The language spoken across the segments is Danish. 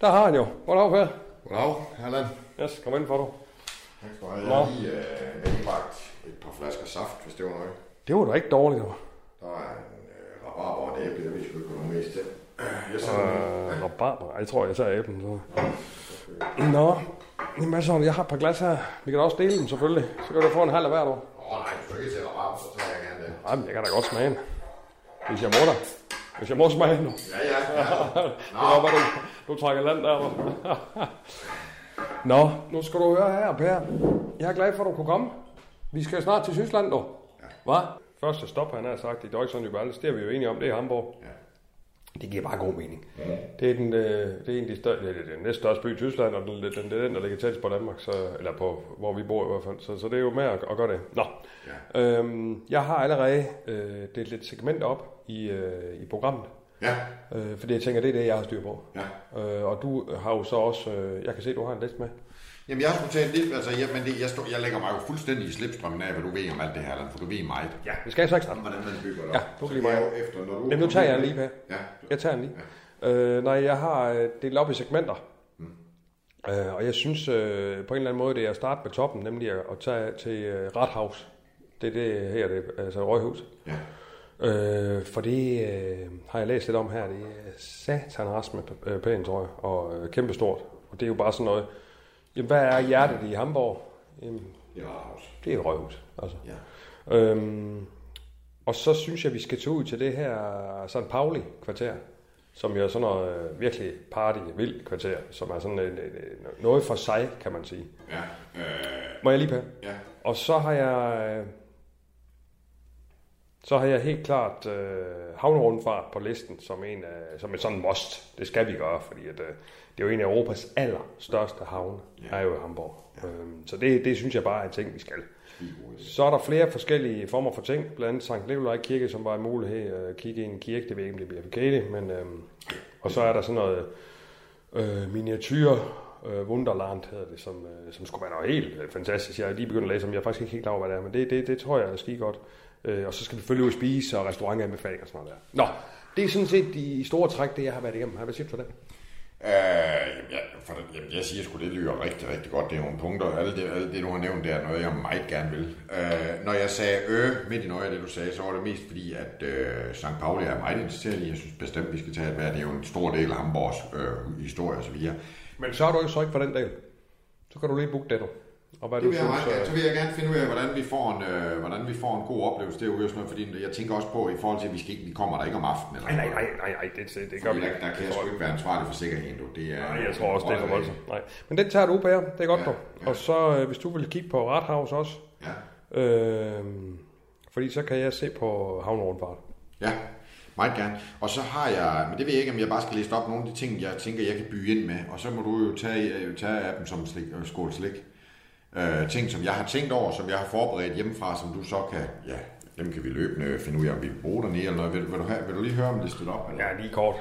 Der har han jo. Goddag, Per. Goddag, Allan. Yes, kom ind for du. Tak skal du have. Nå. Jeg har lige øh, medbragt et par flasker saft, hvis det var noget. Det var da ikke dårligt, jo. Der er en øh, rabarber og et æble, der vi ikke noget mest til. Jeg sender øh, rabarber. Jeg tror, jeg tager æblen. Så. Nå, jamen altså, jeg har et par glas her. Vi kan da også dele dem, selvfølgelig. Så kan du få en halv af hvert år. Åh oh, nej, du skal ikke til rabarber, så tager jeg gerne det. Ej, men jeg kan da godt smage den. Hvis jeg må da. Hvis jeg må smage nu. Ja, ja, ja. Det var bare, du, du trækker land der. Nå, nu skal du høre her, Per. Jeg er glad for, at du kunne komme. Vi skal snart til Tyskland, du. Hvad? Første stop, han har sagt, i Deutschland über alles, det er vi jo enige om, det er Hamburg. Ja. Det giver bare god mening. Det er, den, øh, det er en af de større, det er den næste største by i Tyskland, og den, den, det er den, der ligger tættest på Danmark, så, eller på, hvor vi bor i hvert fald. Så, så det er jo med at, at gøre det. Nå. Ja. Øhm, jeg har allerede øh, delt et segment op i, øh, i programmet, Ja, øh, fordi jeg tænker, det er det, jeg har styr på. ja. Øh, og du har jo så også, øh, jeg kan se, du har en liste med. Jamen, jeg skulle tale lidt, altså, jeg, men det, jeg, stod, jeg lægger mig jo fuldstændig i slipstrømmen af, hvad du ved om alt det her, for du ved meget. Ja, det skal ikke starte. Hvordan man bygger det Ja, du kan jeg mig. efter, når du... Jamen, nu tager jeg lige, Per. Ja, Jeg tager den lige. Øh, nej, jeg har øh, delt op i segmenter. Øh, og jeg synes øh, på en eller anden måde, det er at starte med toppen, nemlig at, at tage til øh, Rathaus. Det er det her, det altså Røghus. ja. Øh, for det øh, har jeg læst lidt om her. Det er satan rast med øh, pænt, tror jeg, og øh, kæmpestort. Og det er jo bare sådan noget. Jamen, hvad er hjertet i Hamburg? Jamen, Det er Rathaus. det er et røghus. Altså. Ja. Øhm, og så synes jeg, vi skal tage ud til det her St. Pauli-kvarter, som jo er sådan noget øh, virkelig party-vildt kvarter, som er sådan en, en, en, noget for sig, kan man sige. Ja. Øh, Må jeg lige på? ja. Og så har jeg... øh, Så har jeg helt klart øh, havnerundfart på listen som en af, som et sådan must. Det skal vi gøre, fordi at, øh, det er jo en af Europas allerstørste havne, Ja. er jo i Hamburg. Øhm, så det, det synes jeg bare er en ting, vi skal. Så er der flere forskellige former for ting, blandt andet Sankt Nikolaj Kirke, som var en mulighed at kigge i en kirke, det ved ikke, om det bliver forkert, men øhm, og så er der sådan noget øh, miniatyr øh, Wunderland hedder det, som, øh, som skulle være noget helt øh, fantastisk. Jeg er lige begyndt at læse om, jeg er faktisk ikke helt klar over, hvad det er, men det, det, det tror jeg er skide godt. Øh, og så skal vi selvfølgelig ud og spise og restaurantanbefalinger og sådan noget der. Nå, det er sådan set de store træk, det jeg har været igennem. Hvad siger du for det? Øh, jamen, jeg, for, jamen, jeg siger sgu, det lyder rigtig, rigtig godt. Det er nogle punkter. Alt det, alt det du har nævnt, det er noget, jeg meget gerne vil. Øh, når jeg sagde øh midt i noget af det, du sagde, så var det mest fordi, at øh, St. Pauli er meget interesseret i. Jeg synes bestemt, vi skal tage et værd. Det er jo en stor del af Hamburgs øh, historie og så videre. Men så er du jo så ikke for den del. Så kan du lige booke det, du. Og hvad Det du vil jeg synes, meget, gerne- øh, så vil jeg gerne finde ud af, hvordan vi får en, øh, hvordan vi får en god oplevelse derude og sådan noget, fordi jeg tænker også på, i forhold til, at vi, skal ikke, vi kommer der ikke om aftenen. Eller Nej, nej, nej, nej, nej, det, det, det gør vi der, ikke. der kan jeg sgu ikke være ansvarlig for sikkerheden, du. Det er, Nej, jeg tror også, det er for voldsomt. Nej. Men den tager du, Per. Det er godt, Ja, ja. Og så, øh, hvis du vil kigge på Rathaus også, Ja, øh, fordi så kan jeg se på havnerundfart. Ja, meget gerne. Og så har jeg, men det ved jeg ikke, om jeg bare skal læse op nogle af de ting, jeg tænker, jeg kan byde ind med. Og så må du jo tage, øh, tage af dem som slik, øh, skål slik. Øh, ting, som jeg har tænkt over, som jeg har forberedt hjemmefra, som du så kan, ja, dem kan vi løbende finde ud af, om vi bruger dernede eller noget. Vil, vil, du, have, vil du lige høre om listet op? Eller? Ja, lige kort.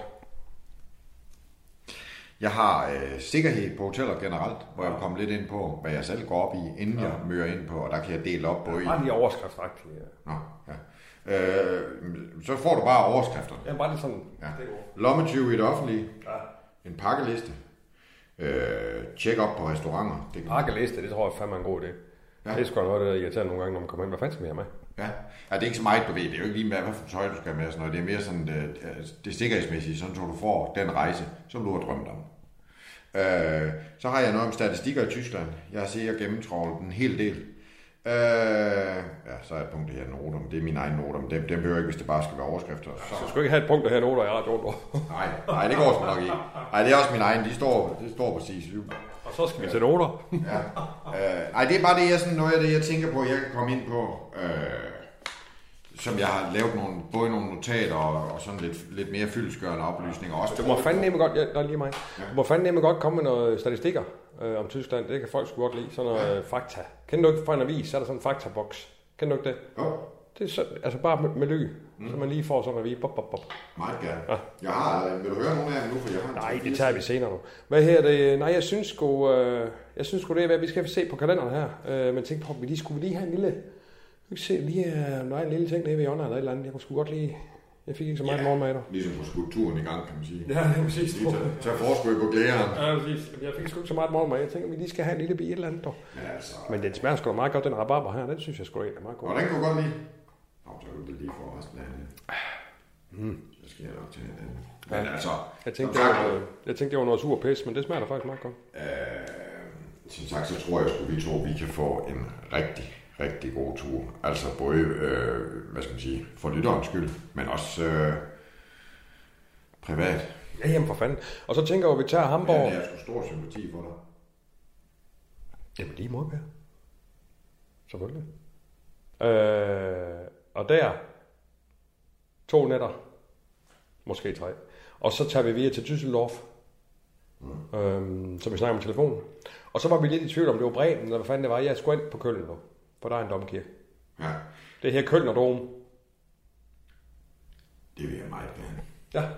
Jeg har øh, sikkerhed på hoteller generelt, hvor jeg kommer lidt ind på, hvad jeg selv går op i, inden jeg møder ind på, og der kan jeg dele op både i... Bare lige overskriftsagtigt. Ja. Nå, ja. Øh, så får du bare overskrifterne. ja, bare lige sådan. Ja. Det. Lommetyve i det offentlige. Ja. En pakkeliste. Øh, check op på restauranter. Det kan Pakkeliste, det tror jeg fandme er en god idé. Ja. Det er sgu noget, der irriterer nogle gange, når man kommer ind. Hvad fanden skal vi have med? Ja. ja, det er ikke så meget, du ved. Det er jo ikke lige med, hvad for tøj du skal have med. Sådan noget. Det er mere sådan, det, det sikkerhedsmæssige, sådan så du får den rejse, som du har drømt om. Øh, så har jeg noget om statistikker i Tyskland. Jeg og gennemtrålet en hel del. Øh, ja, så er et punkt her noter, men det er mine egne noter, men dem, dem behøver jeg ikke, hvis det bare skal være overskrifter. Så, Så skal ikke have et punkt, der her noter i radioen, dog. nej, nej, det går sgu nok ikke. Nej, det er også mine egne, de står, det står præcis. Og så skal vi til noter. Ja. Øh, nej, det er bare det, jeg, sådan noget af det, jeg tænker på, jeg kan komme ind på. Øh, som jeg har lavet nogle, både nogle notater og, og sådan lidt, lidt mere fyldesgørende oplysninger. Også Du må fandme godt, ja, der er lige mig. Du må fandme godt komme med noget statistikker øh, om Tyskland. Det kan folk sgu godt lide. Sådan noget øh, fakta. Kender du ikke fra en avis, så er der sådan en faktaboks. Kender du ikke det? Jo, Det er så, altså bare med, med ly, mm. så man lige får sådan en avis. Bop, bop, bop. meget gerne. Ja. Jeg har, øh, vil du høre nogle af dem nu, for jeg har Nej, det tager vi senere nu. Hvad her det? Nej, jeg synes sgu, øh, jeg synes sgu det er, hvad vi skal se på kalenderen her. Øh, men tænk på, vi lige skulle vi lige have en lille, vi kan se lige, øh, nej, en lille ting nede ved Jonna eller et eller andet. Jeg kunne sgu godt lige, jeg fik ikke så meget Ja. morgenmad der. Ligesom på skulpturen i gang, kan man sige. Ja, det er præcis. Lige tage, tage forskud på glæren. Ja, præcis. Jeg fik sgu ikke så meget morgenmad. Jeg tænker, vi lige skal have en lille bi et eller andet. Dog. Ja, altså. Men den smager sgu da meget godt, den rabarber her. Den synes jeg sgu egentlig er meget god. Og den kunne godt lide. Nå, så vil du lige få resten af det. Mm. Så skal jeg nok til den. Men Ja. altså, Jeg tænkte, det var, jeg tænkte, det var noget sur pis, men det smager da faktisk meget godt. øh, som sagt, så tror jeg, at vi to vi kan få en rigtig, rigtig god tur. Altså både, øh, hvad skal man sige, for lytterens skyld, men også øh, privat. Ja, jamen for fanden. Og så tænker jeg, at vi tager Hamburg. Men jeg har stor sympati for dig. Jamen lige måde med. Selvfølgelig. Øh, og der, to nætter, måske tre. Og så tager vi videre til Düsseldorf, mm. øhm, som vi snakker om telefonen. Og så var vi lidt i tvivl om, det var Bremen, eller hvad fanden det var. Jeg skulle ind på Køln nu, for der er en domkirke. Ja, Det her Køln og Dom. det vil jeg meget gerne. Ja.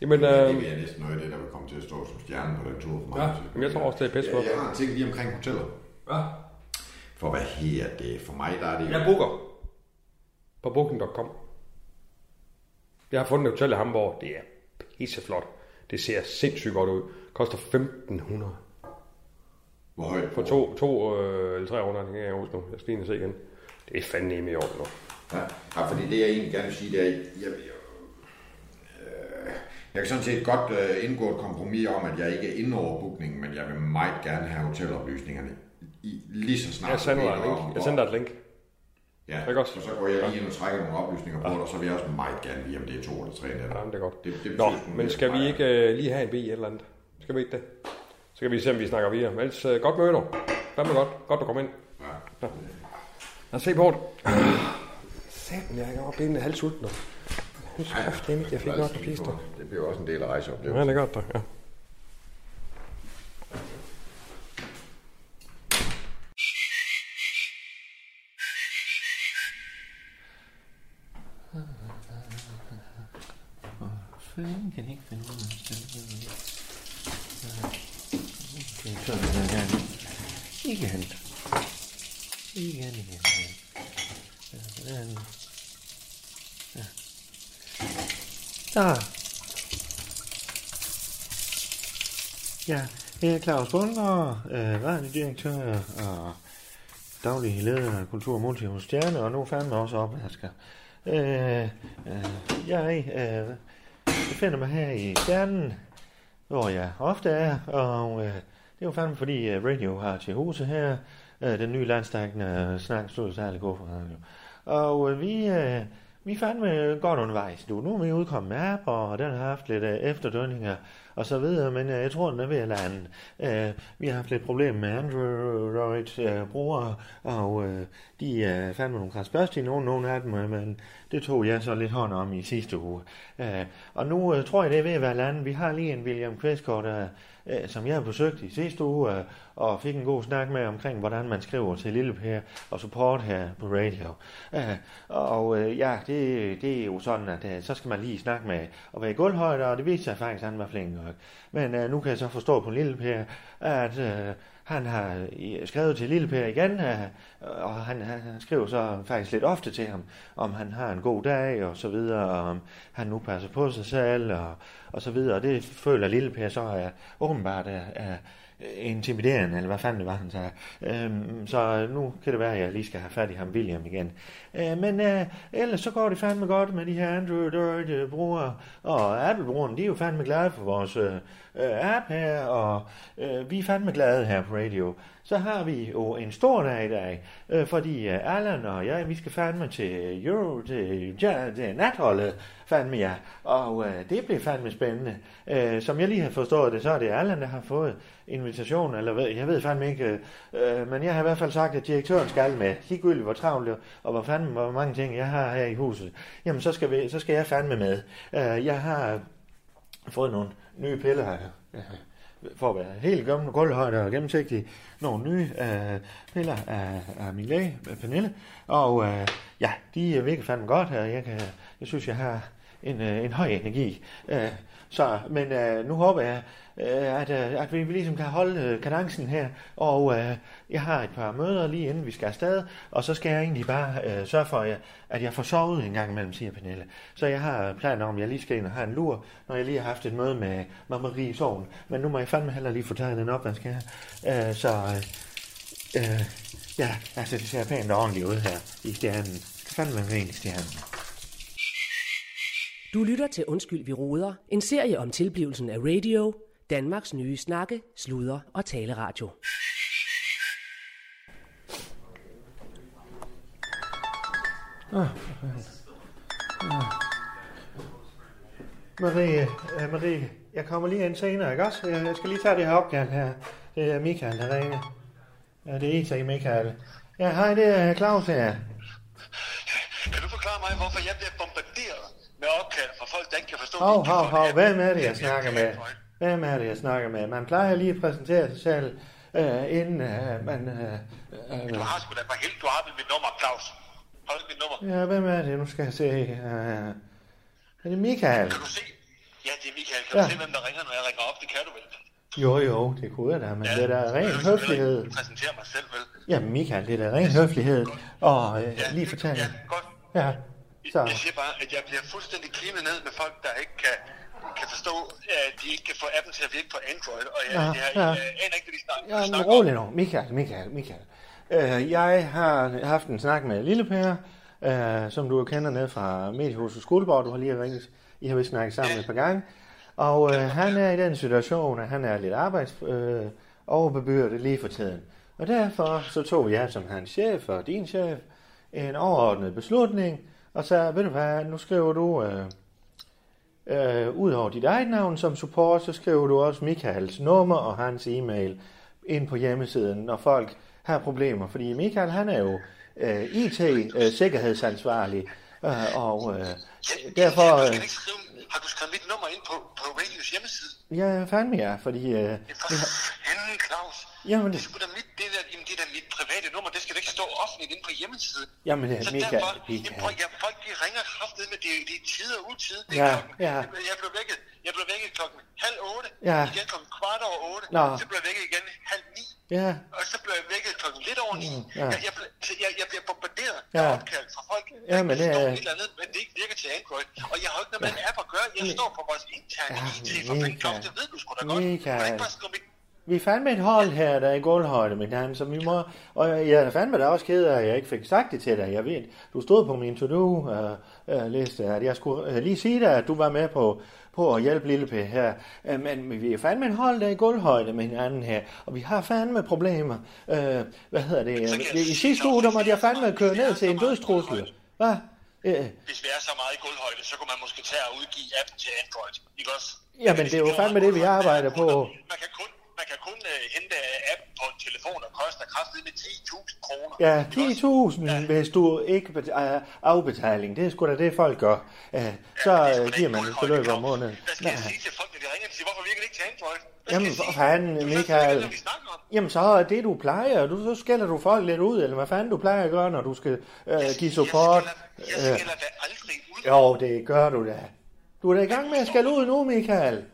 Jamen, Det øh, vil jeg næsten noget af det, der vil komme til at stå som stjerne på den tur for mig. ja, men jeg tror også, det er pisse jeg, godt. jeg har en ting lige omkring hoteller. Ja. For hvad her det? For mig der er det. Jeg booker på booking.com. Jeg har fundet et hotel i Hamburg. Det er pisseflot. Det ser sindssygt godt ud. Koster 1500 Hvor højt? for to, to øh, eller tre overnatninger i Oslo. Jeg skal lige se igen. Det er fandme i orden nu. Ja, ja, fordi det jeg egentlig gerne vil sige, det er, jeg, jeg, øh, jeg kan sådan set godt øh, indgå et kompromis om, at jeg ikke er inde over bookningen, men jeg vil meget gerne have hoteloplysningerne i, lige så snart. Jeg sender dig et link. om, Jeg sender dig et link. Ja, Ikke også? og så går jeg lige ind og trækker nogle oplysninger på det, og så vil jeg også meget gerne vide, om det er to eller tre nætter. Ja, men det er godt. Det, det Nå, betyder sgu men skal vi ikke øh, lige have en bil eller andet? Skal vi ikke det? Så kan vi se, om vi snakker videre. Men ellers, øh, godt møde dig. Fandme godt. Godt, du kom ind. Ja. Lad os se på det. Satan, jeg er oppe inden halv sulten nu. Jeg synes jeg fik nok at der. Det bliver også en del af Ja, rejseoplevelsen. det er godt, da. Ja. Fanden kan ikke finde ud af at stille det. Okay, så er det der igen. Igen. Igen, igen, igen. Ja, sådan. Ja. Der. Ja, jeg er Claus Bundgaard, øh, radiodirektør og daglig leder af Kultur og Multi hos Stjerne, og nu fandme også opvasker. Øh, øh, jeg øh, befinder mig her i Stjernen, hvor jeg ofte er, og øh, det er jo fandme fordi øh, Radio har til huse her, øh, den nye landstækkende snak stod særlig god for radio. Og øh, vi, øh, vi er fandme godt undervejs nu. Nu er vi udkommet med app, og den har haft lidt øh, efterdønninger og så videre, men øh, jeg tror, den er ved at lande. Øh, vi har haft lidt problemer med Android-brugere, øh, og øh, de er øh, fandme nogle kransbørstige, nogle, nogle af dem, øh, men det tog jeg så lidt hånd om i sidste uge. Øh, og nu øh, tror jeg, det er ved at være landet. Vi har lige en William Questgaard, øh, som jeg har besøgt i sidste uge, øh, og fik en god snak med omkring, hvordan man skriver til Lille Per og support her på radio. Øh, og øh, ja, det, det er jo sådan, at øh, så skal man lige snakke med og være i gulvhøjde, og det viste sig faktisk, at han var flink nok. Men øh, nu kan jeg så forstå på Lille Per, at øh, han har øh, skrevet til Lille Per igen, øh, og han, han, han skriver så faktisk lidt ofte til ham, om han har en god dag og så videre, og om han nu passer på sig selv og, og så videre. Og det føler Lille Per så er åbenbart er, er Øh, intimiderende, eller hvad fanden det var, han sagde. Øhm, så nu kan det være, at jeg lige skal have fat i ham William igen. Øh, men øh, ellers så går det fandme godt med de her Android-brugere, og Apple-brugerne, de er jo fandme glade for vores øh, øh app her, og øh, vi er fandme glade her på Radio, så har vi jo en stor dag i dag, øh, fordi øh, Allan og jeg, vi skal fandme til Euro, til, ja, til natholdet, fandme ja, og øh, det bliver fandme spændende. Øh, som jeg lige har forstået det, så er det Allan, der har fået invitation, eller ved, jeg ved fandme ikke, øh, øh, men jeg har i hvert fald sagt, at direktøren skal med, ligegyldigt hvor travlt og hvor fandme hvor mange ting jeg har her i huset, jamen så skal, vi, så skal jeg fandme med. Øh, jeg har fået nogle nye piller her. Ja for at være helt gammel, gulvhøjde og gennemsigtig, nogle nye øh, piller af, af min læge, Pernille. Og øh, ja, de virker fandme godt her. Jeg, kan, jeg synes, jeg har en, øh, en høj energi. Øh, så, men øh, nu håber jeg, øh, at, øh, at vi ligesom kan holde øh, kadencen her. Og øh, jeg har et par møder lige inden vi skal afsted, og så skal jeg egentlig bare øh, sørge for, at jeg får sovet en gang imellem, siger Pernille. Så jeg har planer om, at jeg lige skal ind og have en lur, når jeg lige har haft et møde med, med Marie i soven. Men nu må jeg fandme heller lige få taget den op, hvad skal jeg. Øh, så øh, øh ja, altså det ser pænt og ordentligt ud her i stjernen. Det fandme rent i stjernen. Du lytter til Undskyld, vi roder, en serie om tilblivelsen af radio, Danmarks nye snakke, sludder og taleradio. Ah, ah. Marie, uh, Marie, jeg kommer lige ind senere, ikke også? Jeg, jeg skal lige tage det her opkald her. Det er Michael, der ringer. Ja, det er IT Michael. Ja, hej, det er Claus her. Kan du forklare mig, hvorfor jeg bliver bombarderet med opkald fra folk, der ikke kan forstå... Hov, hov, hov, hvem er det, jeg snakker med? Hvem er det, jeg snakker med? Man plejer lige at præsentere sig selv, øh, inden øh, man... Øh, øh, du har sgu da for helt, du har mit nummer, Claus. Har du mit nummer? Ja, hvem er det? Nu skal jeg se. Øh, er det Michael? Kan du se? Ja, det er Michael. Kan ja. du se, hvem der ringer, når jeg ringer op? Det kan du vel? Jo, jo, det kunne jeg da, men ja, det er da ren høflighed. Jeg præsentere mig selv, vel? Ja, Michael, det er da ren høflighed. Og øh, ja, lige fortælle. Ja, godt. Ja, så. Jeg siger bare, at jeg bliver fuldstændig klimet ned med folk, der ikke kan, kan forstå, at de ikke kan få appen til at virke på Android. Og jeg, ja, jeg, jeg, jeg aner ikke, hvad de snakker, ja, snakker rolig nu. Michael, Michael, Michael. Uh, jeg har haft en snak med Lille Per, uh, som du kender ned fra Mediehuset Skoleborg. Du har lige ringet. I har vist snakket sammen ja. et par gange. Og uh, han er i den situation, at han er lidt arbejds uh, overbebyrdet lige for tiden. Og derfor så tog jeg som hans chef og din chef en overordnet beslutning, og så, ved du hvad, nu skriver du, øh, øh, ud over dit eget navn som support, så skriver du også Michaels nummer og hans e-mail ind på hjemmesiden, når folk har problemer. Fordi Michael, han er jo øh, IT-sikkerhedsansvarlig, øh, og øh, derfor... Øh, har du skrevet mit nummer ind på, på Radios hjemmeside? Ja, fandme ja, fordi... Øh, for fanden, Claus. Jamen, det, det, er mit, det, der, jamen, det er mit private nummer, det skal da ikke stå offentligt inde på hjemmesiden. Jamen, det er Michael. Derfor, jamen, prøv, ja, folk de ringer kraftet med, det, det er tid og utid. Det ja, klokken, ja. Jeg blev vækket, jeg blev vækket klokken halv otte, ja. igen klokken kvart over otte, Nå. så blev jeg vækket igen halv ni, ja. og så blev jeg vækket klokken lidt over ni. Mm, ja. jeg, jeg, jeg, jeg bliver bombarderet ja. af opkald fra folk, ja, men det er... et eller andet, men det ikke virker til Android. Og jeg har ikke noget med en app at gøre. Jeg står på vores interne Ja, IT for Michael. det ved du sgu da godt. Ikke bare skrive mit Vi er fandme et hold her, der er i gulvhøjde, min han, så vi må... Og jeg er fandme da også ked af, at jeg ikke fik sagt det til dig. Jeg ved, du stod på min to-do-liste, at jeg skulle øh, lige sige dig, at du var med på, på at hjælpe Lille P her. Øh, Men vi er fandme et hold, der er i gulvhøjde med hinanden her, og vi har fandme problemer. Øh, hvad hedder det? I sidste uge, der måtte jeg fandme køre ned til en dødstrussel. Hvad? Øh, Hvis vi er så meget i gulvhøjde, så kunne man måske tage og udgive appen til Android. Ikke også? Jamen, det er jo fandme det, vi arbejder på. Man kan kun, man kan kun uh, hente appen på en telefon, der koster kraftigt med 10.000 kroner. Ja, 10.000, ja. hvis du ikke bet- uh, afbetaling. Det er sgu da det, folk gør. Uh, så ja, uh, giver man et beløb om måneden. Hvad skal jeg sige til folk, når de ringer og siger, hvorfor virker det ikke til Android? Jamen, for fanden, Michael. Jamen, så er det, du plejer. Du, så skælder du folk lidt ud, eller hvad fanden du plejer at gøre, når du skal uh, give support. Jeg Øh, skælder, jeg skælder da aldrig ud. jo, det gør du da. Du er da i gang med at skælde ud nu, Michael.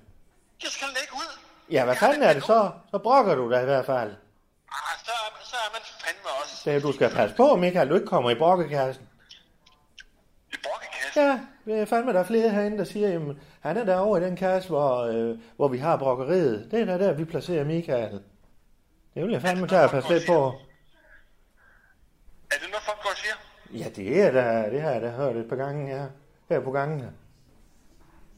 Jeg skal ikke ud. Ja, hvad fanden er det så? Så brokker du da i hvert fald. Ah, så, er, så er man fandme også Det, du skal passe på, Michael, du ikke kommer i brokkekassen. i brokkekassen. Ja, det er fandme, der er flere herinde, der siger, jamen, han er derovre i den kasse, hvor, øh, hvor vi har brokkeriet. Det er der, der vi placerer Michael. Det vil jeg fandme tage at passe lidt på. Er det noget, folk går og siger? Ja, det er da, det har jeg da hørt et par gange her, her på gangene.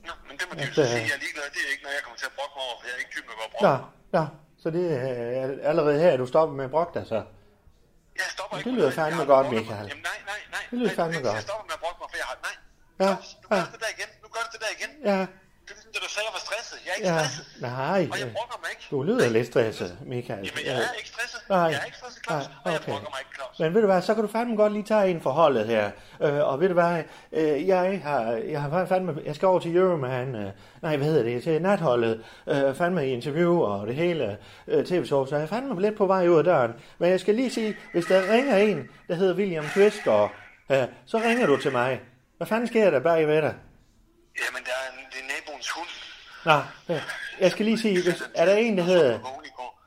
Nå, men det må de Ja, jo så det- sige, jeg er ligeglad. Det er ikke noget, jeg kommer til at brokke mig over, for jeg er ikke typen, der går og brokke. nå, Så det er allerede her, du stopper med at brokke dig så. Jeg stopper Det ikke. lyder med fandme godt. Michael. Jamen nej, nej, nej. Det lyder fandme godt. Jeg stopper med at brokke mig, for jeg har... Nej. Ja, Nu gør ja. du det der igen. Nu gør du det der igen. Ja, Det da du sagde, jeg var stresset. Jeg er ikke ja. stresset. Nej, Og jeg brokker mig ikke. du lyder lidt stresset, Michael. Jamen, jeg er ikke stresset. Nej. Jeg er ikke stresset, Claus. Nej, Og jeg okay. brokker mig ikke, Claus. Men ved du hvad, så kan du fandme godt lige tage en forholdet her. Øh, og ved du hvad, øh, jeg har, jeg har fandme, jeg skal over til Euroman, øh, nej, hvad hedder det, til natholdet, øh, fandme i interview og det hele øh, tv-show, så jeg er fandme lidt på vej ud af døren. Men jeg skal lige sige, hvis der ringer en, der hedder William Kvistgaard, øh, så ringer du til mig. Hvad fanden sker der bag ved dig? Jamen, der er, en, naboens hund. Nå, øh, jeg skal lige sige, hvis, er der en, der hedder...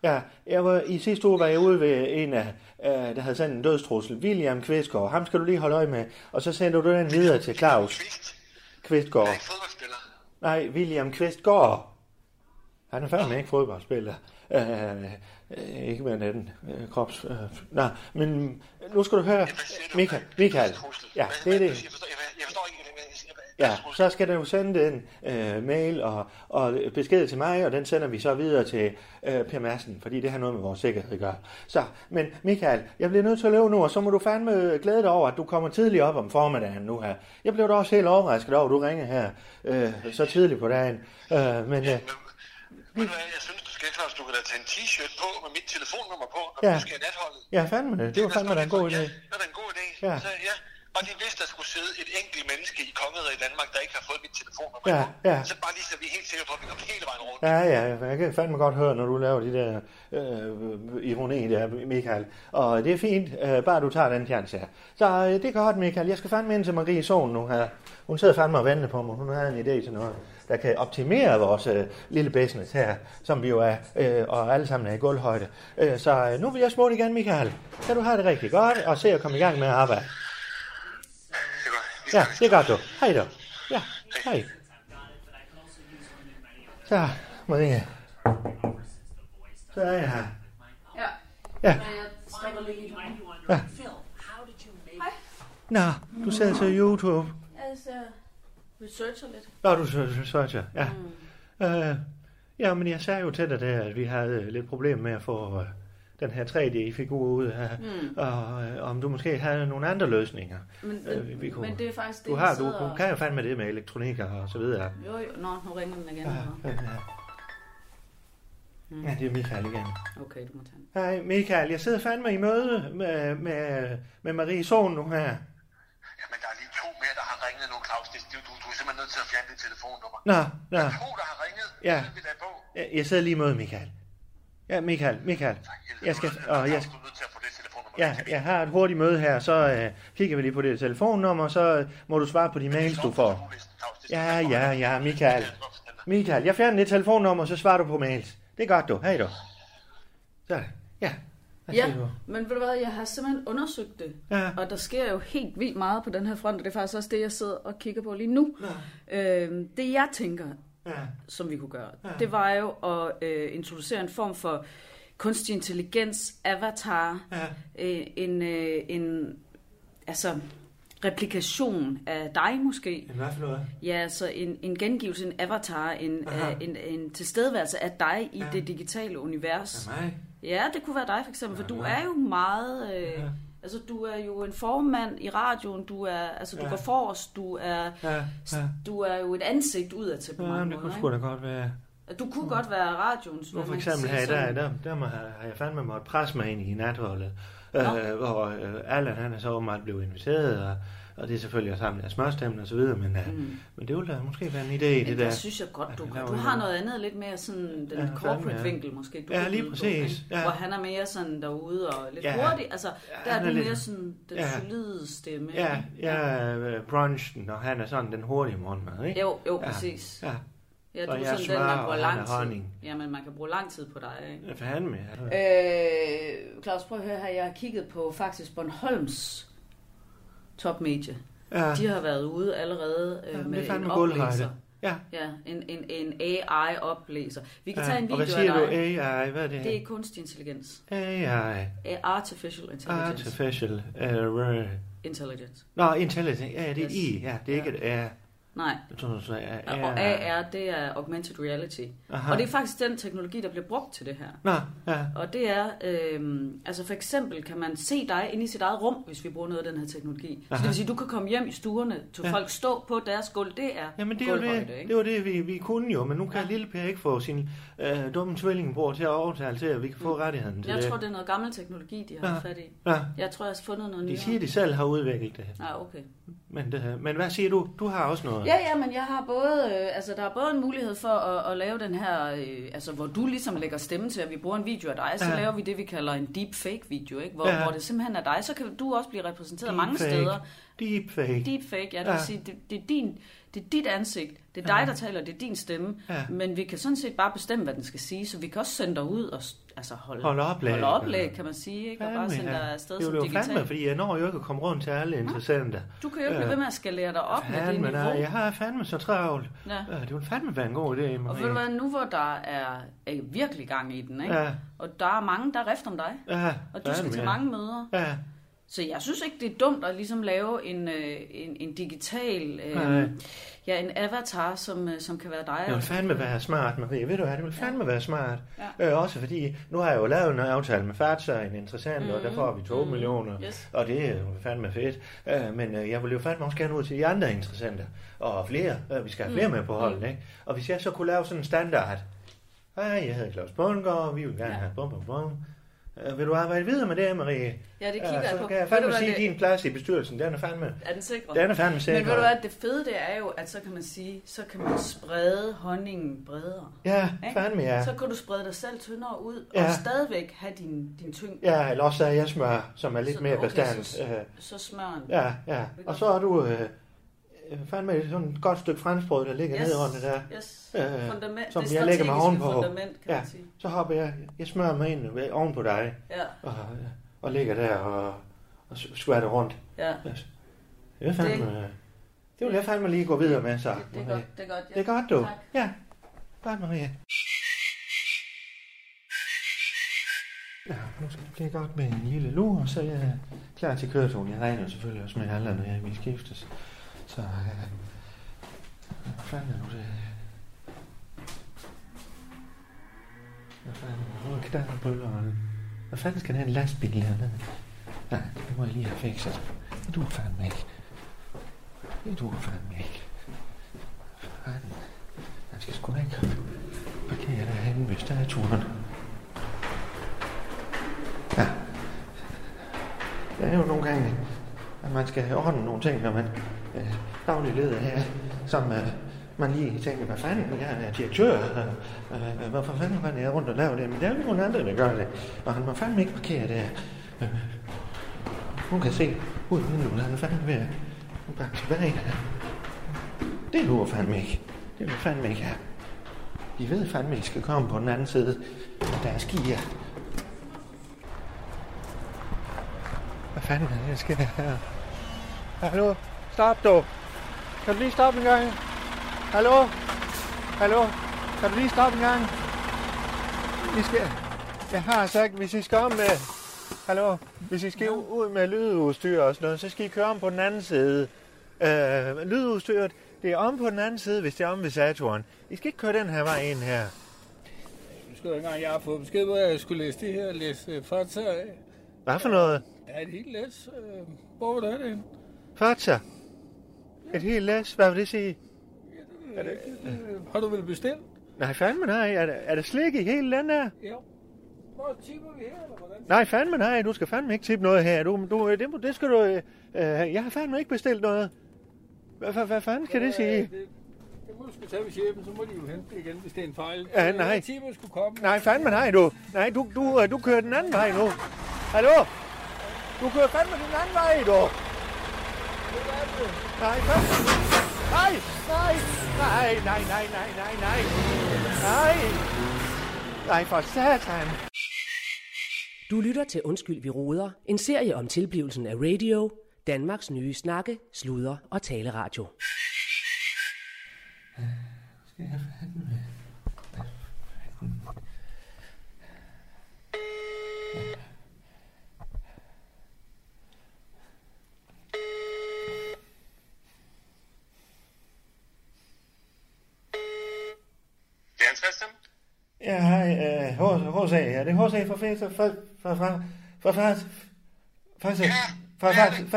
Ja, jeg var, i sidste uge var jeg ude ved en af, øh, der havde sendt en dødstrussel, William Kvistgaard. Ham skal du lige holde øje med. Og så sender du den videre til Claus Kvist. Kvistgaard. Nej, William Kvistgaard. Han er fandme ikke fodboldspiller. Øh, øh, ikke med den øh, krops... Øh, nej, men nu skal du høre? Michael, Michael. Ja, det er det. Jeg forstår, ikke, Ja, så skal du sende den øh, mail og, og besked til mig, og den sender vi så videre til øh, Per Madsen, fordi det har noget med vores sikkerhed at gøre. Så, men Michael, jeg bliver nødt til at løbe nu, og så må du fandme glæde dig over, at du kommer tidligt op om formiddagen nu her. Jeg blev da også helt overrasket over, at du ringer her øh, så tidligt på dagen. Øh, men øh, Men, ved du hvad, jeg synes, du skal, Claus, du kan da tage en t-shirt på med mit telefonnummer på, når Ja. du skal i natholdet. ja, fandme det. Det var fandme da en god idé. Ja, det er da en god idé. Ja. Så, ja. Og lige hvis der skulle sidde et enkelt menneske i kongeriget i Danmark, der ikke har fået mit telefonnummer, Ja, endnu, ja. så bare lige så vi er helt sikre på, at vi kommer hele vejen rundt. Ja, ja, jeg kan fandme godt høre, når du laver de der øh, ironi der, Michael. Og det er fint, øh, bare du tager den chance her. Så øh, det er godt, Michael. Jeg skal fandme ind til Marie Sohn nu her. Hun sidder fandme og venter på mig. Hun har en idé til noget, der kan optimere vores øh, lille business her, som vi jo er, øh, og alle sammen er i gulvhøjde. Øh, så øh, nu vil jeg smutte igen, Michael. Kan du have det rigtig godt, og se at komme i gang med at arbejde. Det er godt. Ja, det er godt du. Hej då. Ja, hej. Så, Marie. Så er jeg her. Ja. Ja. Ja. Nå, du sidder til YouTube. Ser researcher lidt. Nå, du så, ja. Mm. Øh, ja, men jeg sagde jo til dig der, at vi havde øh, lidt problem med at få øh, den her 3D-figur ud af, Mm. og øh, om du måske havde nogle andre løsninger. Men, Øh, men, vi kunne- men det er faktisk det, Du, har, du, du og- kan jo fandme det med elektronik og så videre. Jo, jo. Nå, nu ringer den igen. Ja, Mm. ja, det er Michael igen. Okay, du må tage den. Hej Michael, jeg sidder fandme i møde med, med, med Marie Sohn nu her. Jamen, der er lige to mere, der har ringet nu, Claus. Det, du, du, du er simpelthen nødt til at fjerne dit telefonnummer. Nå, nå, To, der har ringet. Ja. Det er jeg, jeg sidder lige møde Michael. Ja, Michael, Michael. Jeg skal, og jeg, er nødt til at få det telefonnummer. ja, jeg har et hurtigt møde her, så øh, kigger vi lige på det telefonnummer, så øh, må du svare på de mails, du får. Ja, ja, ja, Michael. Michael, jeg fjerner dit telefonnummer, så svarer du på mails. Det er godt, du. Hej du. Så, ja. Hvad Ja, du? men ved du hvad, jeg har simpelthen undersøgt det. Ja. Og der sker jo helt vildt meget på den her front, og det er faktisk også det, jeg sidder og kigger på lige nu. Øhm, det jeg tænker, Ja. som vi kunne gøre, det var jo at øh, introducere en form for kunstig intelligens, avatar, Ja. øh, en, øh, en altså, replikation af dig måske. Hvad for noget? Ja, så en, en gengivelse, en avatar, en, Aha. uh, en, en tilstedeværelse af dig i Ja. det digitale univers. Ja, mig. Ja, det kunne være dig for eksempel, for du Ja. er jo meget... Øh, Ja. Altså, du er jo en formand i radioen, du er, altså, du Ja. går forrest, du er, Ja, ja. du er jo et ansigt udad til på Ja, mange det kunne sgu da godt være. Du kunne godt være radioens, Nu for eksempel her i dag, der, der må, har jeg fandme måtte presse mig ind i natholdet, øh, hvor øh, Allan han er så åbenbart blevet inviteret, og, og det er selvfølgelig også sammen med smørstemmen og så videre, men, øh, Mm. men det ville da måske være en idé, Men det der der. synes jeg godt, du, Ja, kan. du har noget andet, lidt mere sådan den Ja, ja, corporate ja. vinkel måske. Du Ja, kan lige på, præcis, ikke? ja. Hvor han er mere sådan derude og lidt Ja. hurtig. Altså, Ja, der er du lidt- mere sådan den Ja. solide stemme. Ja, ikke? ja, øh, brunchen, og han er sådan den hurtige morgenmad, ikke? Jo, jo, Ja. præcis. Ja, Ja, du er sådan den, man bruger lang tid. Jamen, man kan bruge lang tid på dig, ikke? for han med. Øh, Claus, prøv at høre her. Jeg har kigget på faktisk Bornholms topmedie. Ja, De har været ude allerede øh, Ja, med en oplæser. ja. Ja, en, en, en AI-oplæser. Vi kan ja. tage en og video hvad siger af du. AI, hvad er det Det er kunstig intelligens. AI, Artificial intelligence. artificial, uh, Intelligence. Nå, intelligent, ja, det er Yes. I, ja, det er ikke et R. Nej. Så, så er, Og AR, det er augmented reality. Aha. Og det er faktisk den teknologi, der bliver brugt til det her. Nå, ja. Og det er, øh, altså for eksempel kan man se dig inde i sit eget rum, hvis vi bruger noget af den her teknologi. Så Aha. det vil sige, du kan komme hjem i stuerne, til Ja. folk stå på deres gulv. Det er Jamen det er det, ikke? det, var det vi, vi kunne jo, men nu kan ja. lille Per ikke få sin øh, dumme tvillingbror til at overtale til, at vi kan få rettigheden til Jeg det. tror, det er noget gammel teknologi, de har Ja. fat i. Ja. Jeg tror, jeg har fundet noget De nyere. siger, de selv har udviklet det. Ja, okay. Men, det, men hvad siger du? Du har også noget. Ja, ja, men jeg har både, øh, altså der er både en mulighed for at, at lave den her, øh, altså hvor du ligesom lægger stemme til, at vi bruger en video af dig, så Ja. laver vi det, vi kalder en deepfake video, ikke? Hvor, Ja. hvor det simpelthen er dig, så kan du også blive repræsenteret mange Deepfake. steder. Deepfake. Deepfake, ja, det Ja. vil sige, det, det, er din, det er dit ansigt, det er dig, der taler, det er din stemme, Ja. men vi kan sådan set bare bestemme, hvad den skal sige, så vi kan også sende dig ud og altså holde, Holde oplæg. holde oplæg, kan man sige, ikke? og bare Fandme, sende dig afsted Det er som jo fandme, digital. fordi jeg når jo ikke at komme rundt til alle interessenter. Du kan jo ikke blive ved med at skalere dig op med det Fandme, niveau. nej, jeg har fandme så travlt. Ja. Det ville fandme være en god idé, Marie. Og ved du hvad, nu hvor der er, er virkelig gang i den, ikke? Ja. og der er mange, der rift om dig, Ja, og du skal fandme, til mange møder. Ja, Så jeg synes ikke, det er dumt at ligesom lave en, øh, en, en digital, Nej. øh, ja, en avatar, som, øh, som kan være dig. det vil fandme være smart, Marie. Ved du hvad, det vil fandme være smart. Ja. Øh, også fordi, nu har jeg jo lavet en aftale med Fatsa, en interessant, og der får vi to millioner. Mm. Yes. Og det er jo fandme fedt. Øh, men øh, jeg vil jo fandme også gerne ud til de andre interessenter. Og flere. Øh, vi skal have flere med på holdet, ikke? Og hvis jeg så kunne lave sådan en standard. Hej, jeg hedder Claus Bundgaard, og vi vil gerne Ja. have bum, bum, bum. Øh, vil du arbejde videre med det, Marie? Ja, det kigger jeg så på. kan jeg fandme sige, at det- din plads i bestyrelsen, den er fandme, Er den sikre? den er fandme sikker. Men ved du hvad, det fede det er jo, at så kan man sige, så kan man sprede honningen bredere. Ja, ikke? fandme ja. Så kan du sprede dig selv tyndere ud, Ja. og stadigvæk have din, din tyngde. Ja, eller også er jeg smør, som er lidt Så- mere okay, bestandt. så- Øh, Så smøren. Ja, ja. Og så har du øh, øh, fandme sådan et godt stykke franskbrød, der ligger Yes. ned under der. Yes. Øh, Fundament, som det jeg lægger mig ovenpå. fundament, kan Ja, man sige. så hopper jeg, jeg smører mig ind ved- oven på dig, Ja, og, og ligger der og, og skvatter rundt. ja. Det er fandme, det, det vil jeg fandme lige gå videre med, så. Det, det er godt, det er godt. Det er godt, du. Tak. Ja, godt, Maria. Ja, nu skal det blive godt med en lille lur, og så er jeg klar til køretogen. Jeg regner selvfølgelig også med alle, når jeg vil skiftes. Så, øh, hvad fanden er nu det? Hvad fanden? Hvor er knaldbølleren. Hvad fanden skal den her lastbil hernede? Nej, det må jeg lige have fikset. Det duer fandme ikke. Det duer fandme ikke. Fanden. Jeg skal sgu da ikke parkere derhenne ved statuen. Ja. Det er jo nogle gange, at man skal ordne nogle ting, når man øh, daglig leder her, som øh, man lige tænker, hvad fanden, jeg er direktør, øh, øh, hvorfor fanden var jeg rundt og lave det? Men der er jo nogen andre, der gør det, og han må fandme ikke parkere det Øh, hun kan se ud af vinduet, han er fandme ved at bakke tilbage her. Det lurer fandme ikke. Det vil fandme ikke have. De ved fandme, at de skal komme på den anden side af deres skier. Hvad fanden er det, der sker her? Hallo? Stop du. Kan du lige stoppe en gang? Hallo? Hallo? Kan du lige stoppe en gang? Vi skal... Jeg har sagt, hvis I skal om med... Hallo? Hvis I skal ud med lydudstyr og sådan noget, så skal I køre om på den anden side. Øh, lydudstyret, det er om på den anden side, hvis det er om ved Saturn. I skal ikke køre den her vej ind her. Nu skal jeg ikke engang, jeg har fået besked på, at jeg skulle læse det her, læse uh, Fata. Hvad for noget? Ja, et helt læs. Uh, hvor var det? Fatsa. Et helt læs, hvad vil det sige? Er det, uh, har du vel bestilt? Nej, fandme nej. Er det, er det slik i hele den her? Ja. Hvor tipper vi her, eller hvordan? Nej, fandme nej. Du skal fandme ikke tippe noget her. Du, du, det, må- det skal du... Øh, øh, jeg har fandme ikke bestilt noget. Hvad, hvad, hvad fanden skal det sige? Det, det må du skulle tage ved chefen, så må de jo hente det igen, hvis det er en fejl. Ja, Øh, nej. Jeg tipper, skulle komme. Nej, fandme nej, du. Nej, du, du, øh, du kører den anden vej nu. Hallo? Du kører fandme den anden vej, du. Nej, fandme. Nej, nej, nej, nej, nej, nej, nej, nej. Nej. Nej, for satan. Du lytter til Undskyld, vi roder, En serie om tilblivelsen af radio. Danmarks nye snakke, sludre og taleradio. H.C. Ja, det er H.C. for Faser. For, for, for, for, for, Faser. Ja, det er for, det.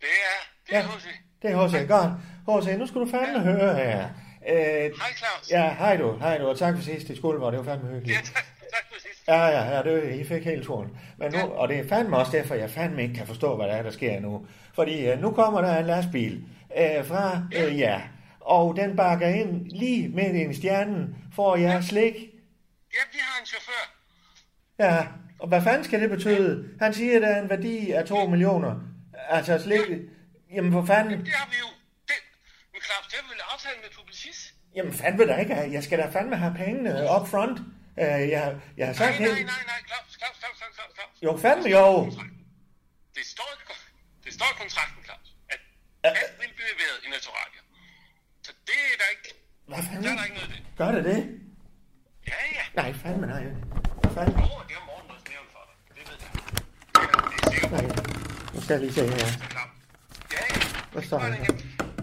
Det er, det er Ja. H.C. Det er H.C. Godt. H.C. Nu skal du fandme høre her. Øh, Hej Claus. ja, hej du, hej du, og tak for sidst i Skuldborg, det var fandme hyggeligt. Ja, tak, tak for sidst. Ja, ja, ja, det, I fik helt turen. Men nu, og det er fandme også derfor, jeg fandme ikke kan forstå, hvad der er, der sker nu. Fordi uh, nu kommer der en lastbil uh, fra uh, ja, og den bakker ind lige midt i stjernen, får jeg slik. Ja, vi har en chauffør. Ja, og hvad fanden skal det betyde? Han siger, at der er en værdi af 2 millioner. Altså slik... Jamen for fanden... Det har vi jo. Det, men Claus, det har vi vel aftalt med Publicis? Jamen fandme da ikke. Jeg skal da fandme have pengene up front. Uh, jeg, jeg har Nej, sagt nej, helt... nej, nej, Claus, Claus, Claus, Claus, Claus, Claus. Jo, fandme jo. Det står, det står i kontrakten, Claus, at alt vil blive leveret i Naturalia. Så det er der ikke, Hvad der er fanden? der ikke noget det. Gør det det? Ja. Nej, fandme nej. Fanden? Åh, det har morgen også nævnt for dig. Det ved jeg. Ja, det er sikkert. Nu skal jeg lige se her. Ja, ja. Hvad står der? Og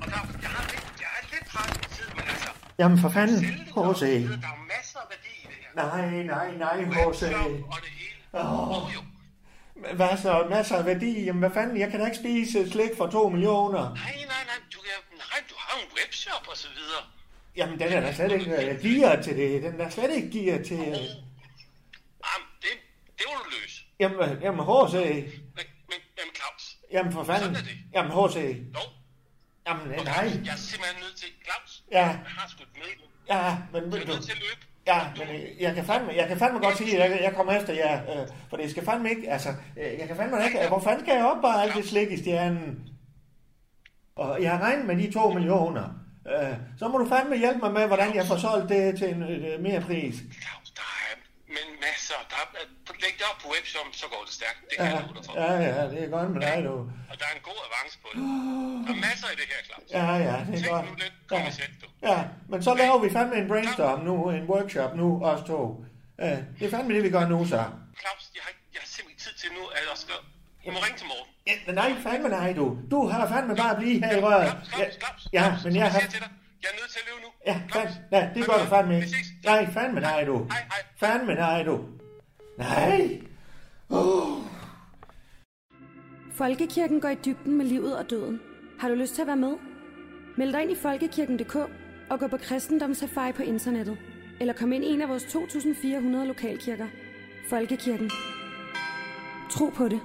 Claus, jeg har lidt, jeg er lidt presset tid, men altså, Jamen for fanden, H.C. der er masser af værdi i det her. Nej, nej, nej, H.C. Åh. Hvad så? Masser af værdi? Jamen hvad fanden? Jeg kan da ikke spise slik for 2 millioner. Nej, nej, nej, du, kan, nej, du har en webshop og så videre. Jamen den er da slet ikke uh, gearet til det. Den er slet ikke gearet til... Uh... Jamen, det, det må du løse. Jamen, øh, jamen H.C. Men, men, men Claus, Jamen for fanden. Sådan er det. Jamen H.C. jo. Jamen Og nej. Jeg er simpelthen nødt til, Claus, Ja. jeg har skudt med. Ja, men ved er du... nødt til at løbe. Ja, men øh, jeg kan fandme, jeg kan fandme godt sige, at jeg, jeg kommer efter jer, øh, for det skal fandme ikke, altså, øh, jeg kan fandme ikke, hvor fanden skal jeg opbare alt det slik i stjernen? Og jeg har regnet med de to millioner. Øh, så må du fandme hjælpe mig med, hvordan jeg får solgt det til en øh, mere pris. Claus, der er men masser. Der er, læg det op på webshop, så går det stærkt. Det kan Ja, jeg for. ja, ja, det er godt med dig, du. Og der er en god avance på det. Der er masser i det her, Claus. Ja, ja, det er Tænk godt. nu lidt Ja, kommercielt, du. ja, men så laver vi fandme en brainstorm nu, en workshop nu, os to. Øh, det er fandme det, vi gør nu, så. Claus, jeg har, jeg har simpelthen tid til nu, at jeg skal... Jeg må ringe til morgen. Ja, men nej, fandme nej, du. Du har fandme bare at blive her i røret. Claus, Claus, Claus, Ja, men jeg har... siger til dig, jeg er nødt til at løbe nu. Ja, fandme, nej, det gør du fandme Vi ikke. ses. Nej, fandme nej, du. Hej, hej. Fandme nej, du. Nej. Folkekirken går i dybden med livet og døden. Har du lyst til at være med? Meld dig ind i folkekirken.dk og gå på kristendomssafari på internettet. Eller kom ind i en af vores 2.400 lokalkirker. Folkekirken. Tro på det.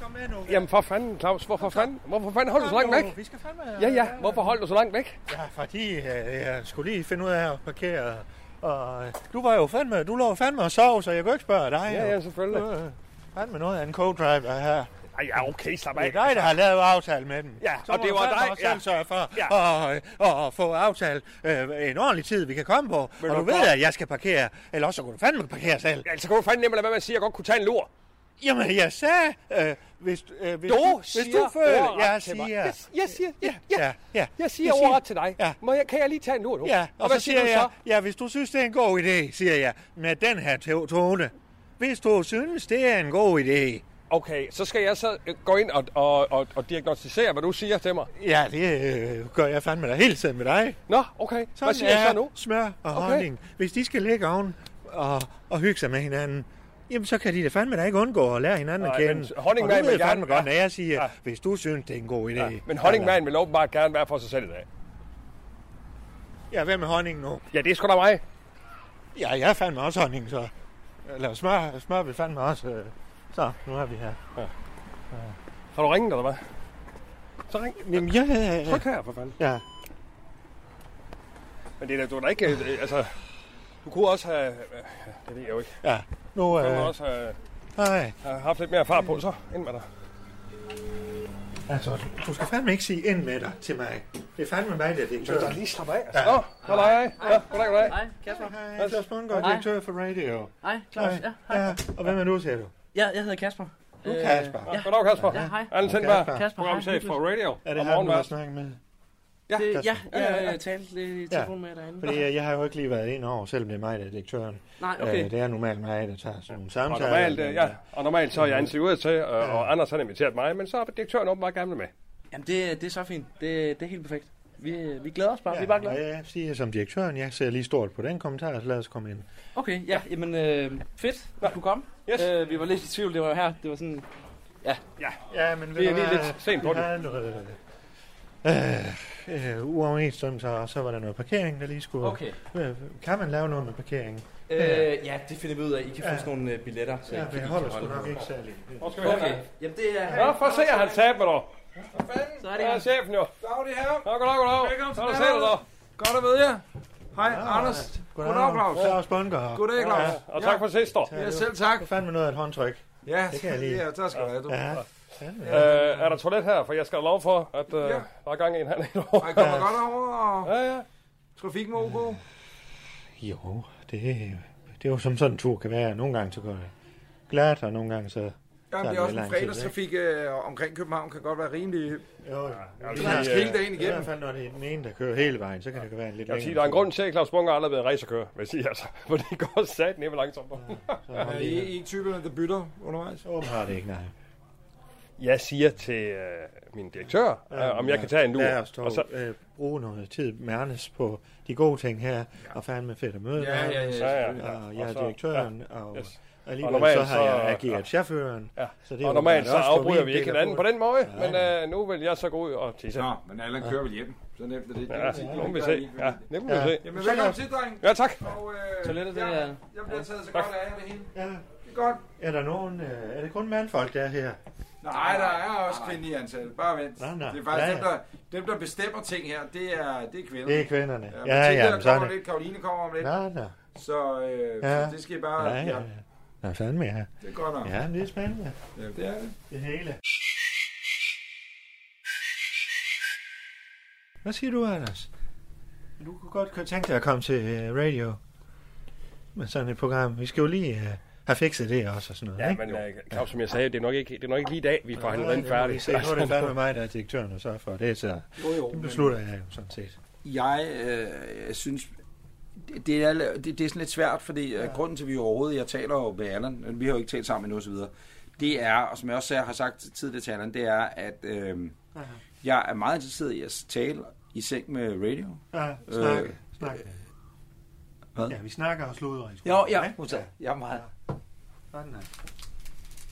Kom med nu. Jamen for fanden, Claus. Hvorfor fanden? Hvorfor fanden holder du så langt væk? Vi skal fandme... Ja, ja. Hvorfor holder du så langt væk? Ja, fordi øh, jeg skulle lige finde ud af at parkere. Og øh, du var jo fandme, du lå fandme og sov, så jeg kunne ikke spørge dig. Ja, ja, selvfølgelig. Øh, fandme noget af en co-driver her. Ej, ja, okay, slap Det af. er dig, der har lavet aftale med dem. Ja, så og det var dig, ja. selv sørge for Ja. at, at, at få aftalt øh, en ordentlig tid, vi kan komme på. Vil og du du ved, at jeg skal parkere. Eller også så kunne du fandme parkere selv. Ja, så kan du fandme nemt lade være med at sige, at jeg godt kunne tage en lur. Jamen, jeg sagde, øh, hvis, øh, hvis, Du du, hvis siger du føler, jeg siger, Jeg, jeg siger, ja, ja, ja, ja. Jeg siger Jeg siger- ordret til dig. Ja. Må jeg, kan jeg lige tage en lur nu? Ja, og, og så siger du jeg, så? ja, hvis du synes, det er en god idé, siger jeg, med den her to- tone. Hvis du synes, det er en god idé, Okay, så skal jeg så øh, gå ind og, og, og, og diagnostisere, hvad du siger til mig. ja, det øh, gør jeg fandme da hele tiden med dig. Nå, okay. Hvad Sådan siger jeg er så nu? smør og Okay. honning. Hvis de skal ligge oven og, og hygge sig med hinanden, jamen så kan de da fandme da ikke undgå at lære hinanden Nej, at men kende. honningmand og du ved fandme gerne- godt, når jeg siger, Ja. hvis du synes, det er en god idé. Ja, men honningmanden vil åbenbart gerne være for sig selv i dag. Ja, hvad med honning nu? Ja, det er sgu da mig. Ja, jeg er fandme også honning, så... Eller smør, smør vil fandme også... Øh. Så, nu er vi her. Har du ringet, eller hvad? Så ring. Jamen, ja, ja, ja. Tryk her, for fanden. ja. Men det er da, du er da ikke... øh, Altså, du kunne også have... øh, Det ved jeg jo ikke. ja. Nu, Du kunne øh, også have, nej. have haft lidt mere fart på, så ind med dig. Altså, du skal fandme ikke sige ind med dig til mig. Det er fandme mig, der er Så direktør. lige slappe af. Altså. Nå, goddag. Ja, goddag, goddag. Hej, Kasper. Hej, Claus Bundgaard, Hej. direktør for radio. Hej, Claus. Ja, hej. ja. Og hvem er du, siger du? Ja, jeg hedder Kasper. Du er Kasper. Ja. Goddag, Kasper. Ja, hej. Allen Sindberg, Kasper. Programchef for radio. Er det og ham, du har snakket med? Ja, Det, ja, Ja, ja, ja. jeg talte lidt i telefon med derinde. Fordi jeg, jeg har jo ikke lige været ind over, selvom det er mig, der er direktøren. Nej, okay. Øh, det er normalt mig, der tager sådan nogle Og samtaler. normalt, øh, ja, og normalt så er jeg interviewet til, og, og Anders har inviteret mig, men så har direktøren åbenbart gerne med. Jamen, det, det er så fint. Det, det er helt perfekt. Vi, vi glæder os bare. Ja, vi er bare glade. jeg siger som direktøren, jeg ser lige stort på den kommentar, så lad os komme ind. Okay, ja, jamen øh, fedt, at du kom. Yes. Øh, vi var lidt i tvivl, det var her. Det var sådan, ja, Ja, Ja, men vi er lige lidt sent på vi den. havde noget, øh, øh, uoverensstemmelse, og så var der noget parkering, der lige skulle... okay. Øh, kan man lave noget med parkering? Øh, ja, det finder vi ud af. I kan få Ja. sådan nogle øh, billetter. Så Ja, I for kan, jeg I holder sgu nok ikke særlig. Hvor skal vi hen? Okay, jamen det er... Ja, for at se, at han taber dig. Så er det er her. chefen jo. Dag, det her. Nå, goddag, goddag. Velkommen til er der set dig. Godt at møde jer. Hej, Anders. Goddag, Claus. Claus Bunker. Goddag, Claus. Og tak for sidst, dog. Ja, selv tak. Det er fandme noget af et håndtryk. Ja, Det kan jeg lide. Ja, tak skal du have, du. Ja. Øh, er der toilet her? For jeg skal have lov for, at øh, Ja. der er gang i en halv en år. Ej, kommer godt over, og Ja, ja. trafikken var ok. Jo, det, det er jo som sådan en tur kan være. Nogle gange så går det glat, og nogle gange så... Ja, er det er også en fredagstrafik øh, omkring København, kan godt være rimelig... Jo, vil Det er hele dagen I igennem. hvert fald, når det er den ene, der kører hele vejen, så kan det være en lidt Jeg sige, længere der er en grund til, at Claus Bunker aldrig har været racerkører, vil jeg sige altså. For det går sat ned langsomt. Så Er I I ikke typerne, der bytter undervejs? Det ikke, nej. Jeg siger til øh, min direktør, øh, om jeg kan tage en lur. Lad os dog Og så, øh, bruge noget tid med Anders på de gode ting her, og fandme fedt at møde Ja, ja, ja. Ja, ja. Og jeg er direktøren, og yes. Alligevel Og normalt så har jeg ageret chaufføren. Ja. Så det er og normalt så afbryder vi ikke hinanden på den måde, Nej, men øh, nu vil jeg så gå ud og tisse. Nå, men Allan kører vel hjem. Så nemt er det. Ja, nu må vi se. Ja, det må vi Ja. se. Jamen, velkommen til, dreng. Ja, tak. Og, øh, Toilettet, det jeg, er- jeg bliver taget så godt af det hele. Ja. Det er godt. Er der nogen, øh, er det kun mandfolk, der er her? Nej, der er også kvindelige ansatte. Bare vent. Nej, nej. Det er faktisk Ja, dem, der, dem, der bestemmer ting her. Det er, det er kvinderne. Det er kvinderne. Ja, Ja, Mathilde, ja, der er kommer det. lidt. Karoline kommer om lidt. Nej, nej. Så, øh, Ja. så det skal I bare... Ja, ja, ja. Nå, fandme, ja. Det er godt nok. Ja, det er spændende. Ja, det er det. Det hele. Hvad siger du, Anders? Du kunne godt tænke dig at komme til uh, radio med sådan et program. Vi skal jo lige uh, have fikset det også og sådan noget, Ja, ikke? men øh, Claus, som jeg sagde, det er nok ikke, det er nok ikke lige i dag, vi får må vi færdig. se. Nu er det fandme mig, der er direktøren og så for det, så Jo, jo. det beslutter jeg jo sådan set. Jeg øh, synes, det, det, er, det, det er sådan lidt svært, fordi ja. grunden til, at vi overhovedet, jeg taler jo med Allan, men vi har jo ikke talt sammen endnu osv., det er, og som jeg også har sagt tidligere til Allan, det er, at øh, jeg er meget interesseret i at tale i seng med radio. Ja, snak, Øh, snak. Hvad? Ja, vi snakker og sludrer i Jo, ja, ikke? modtaget. Jeg er meget. Sådan.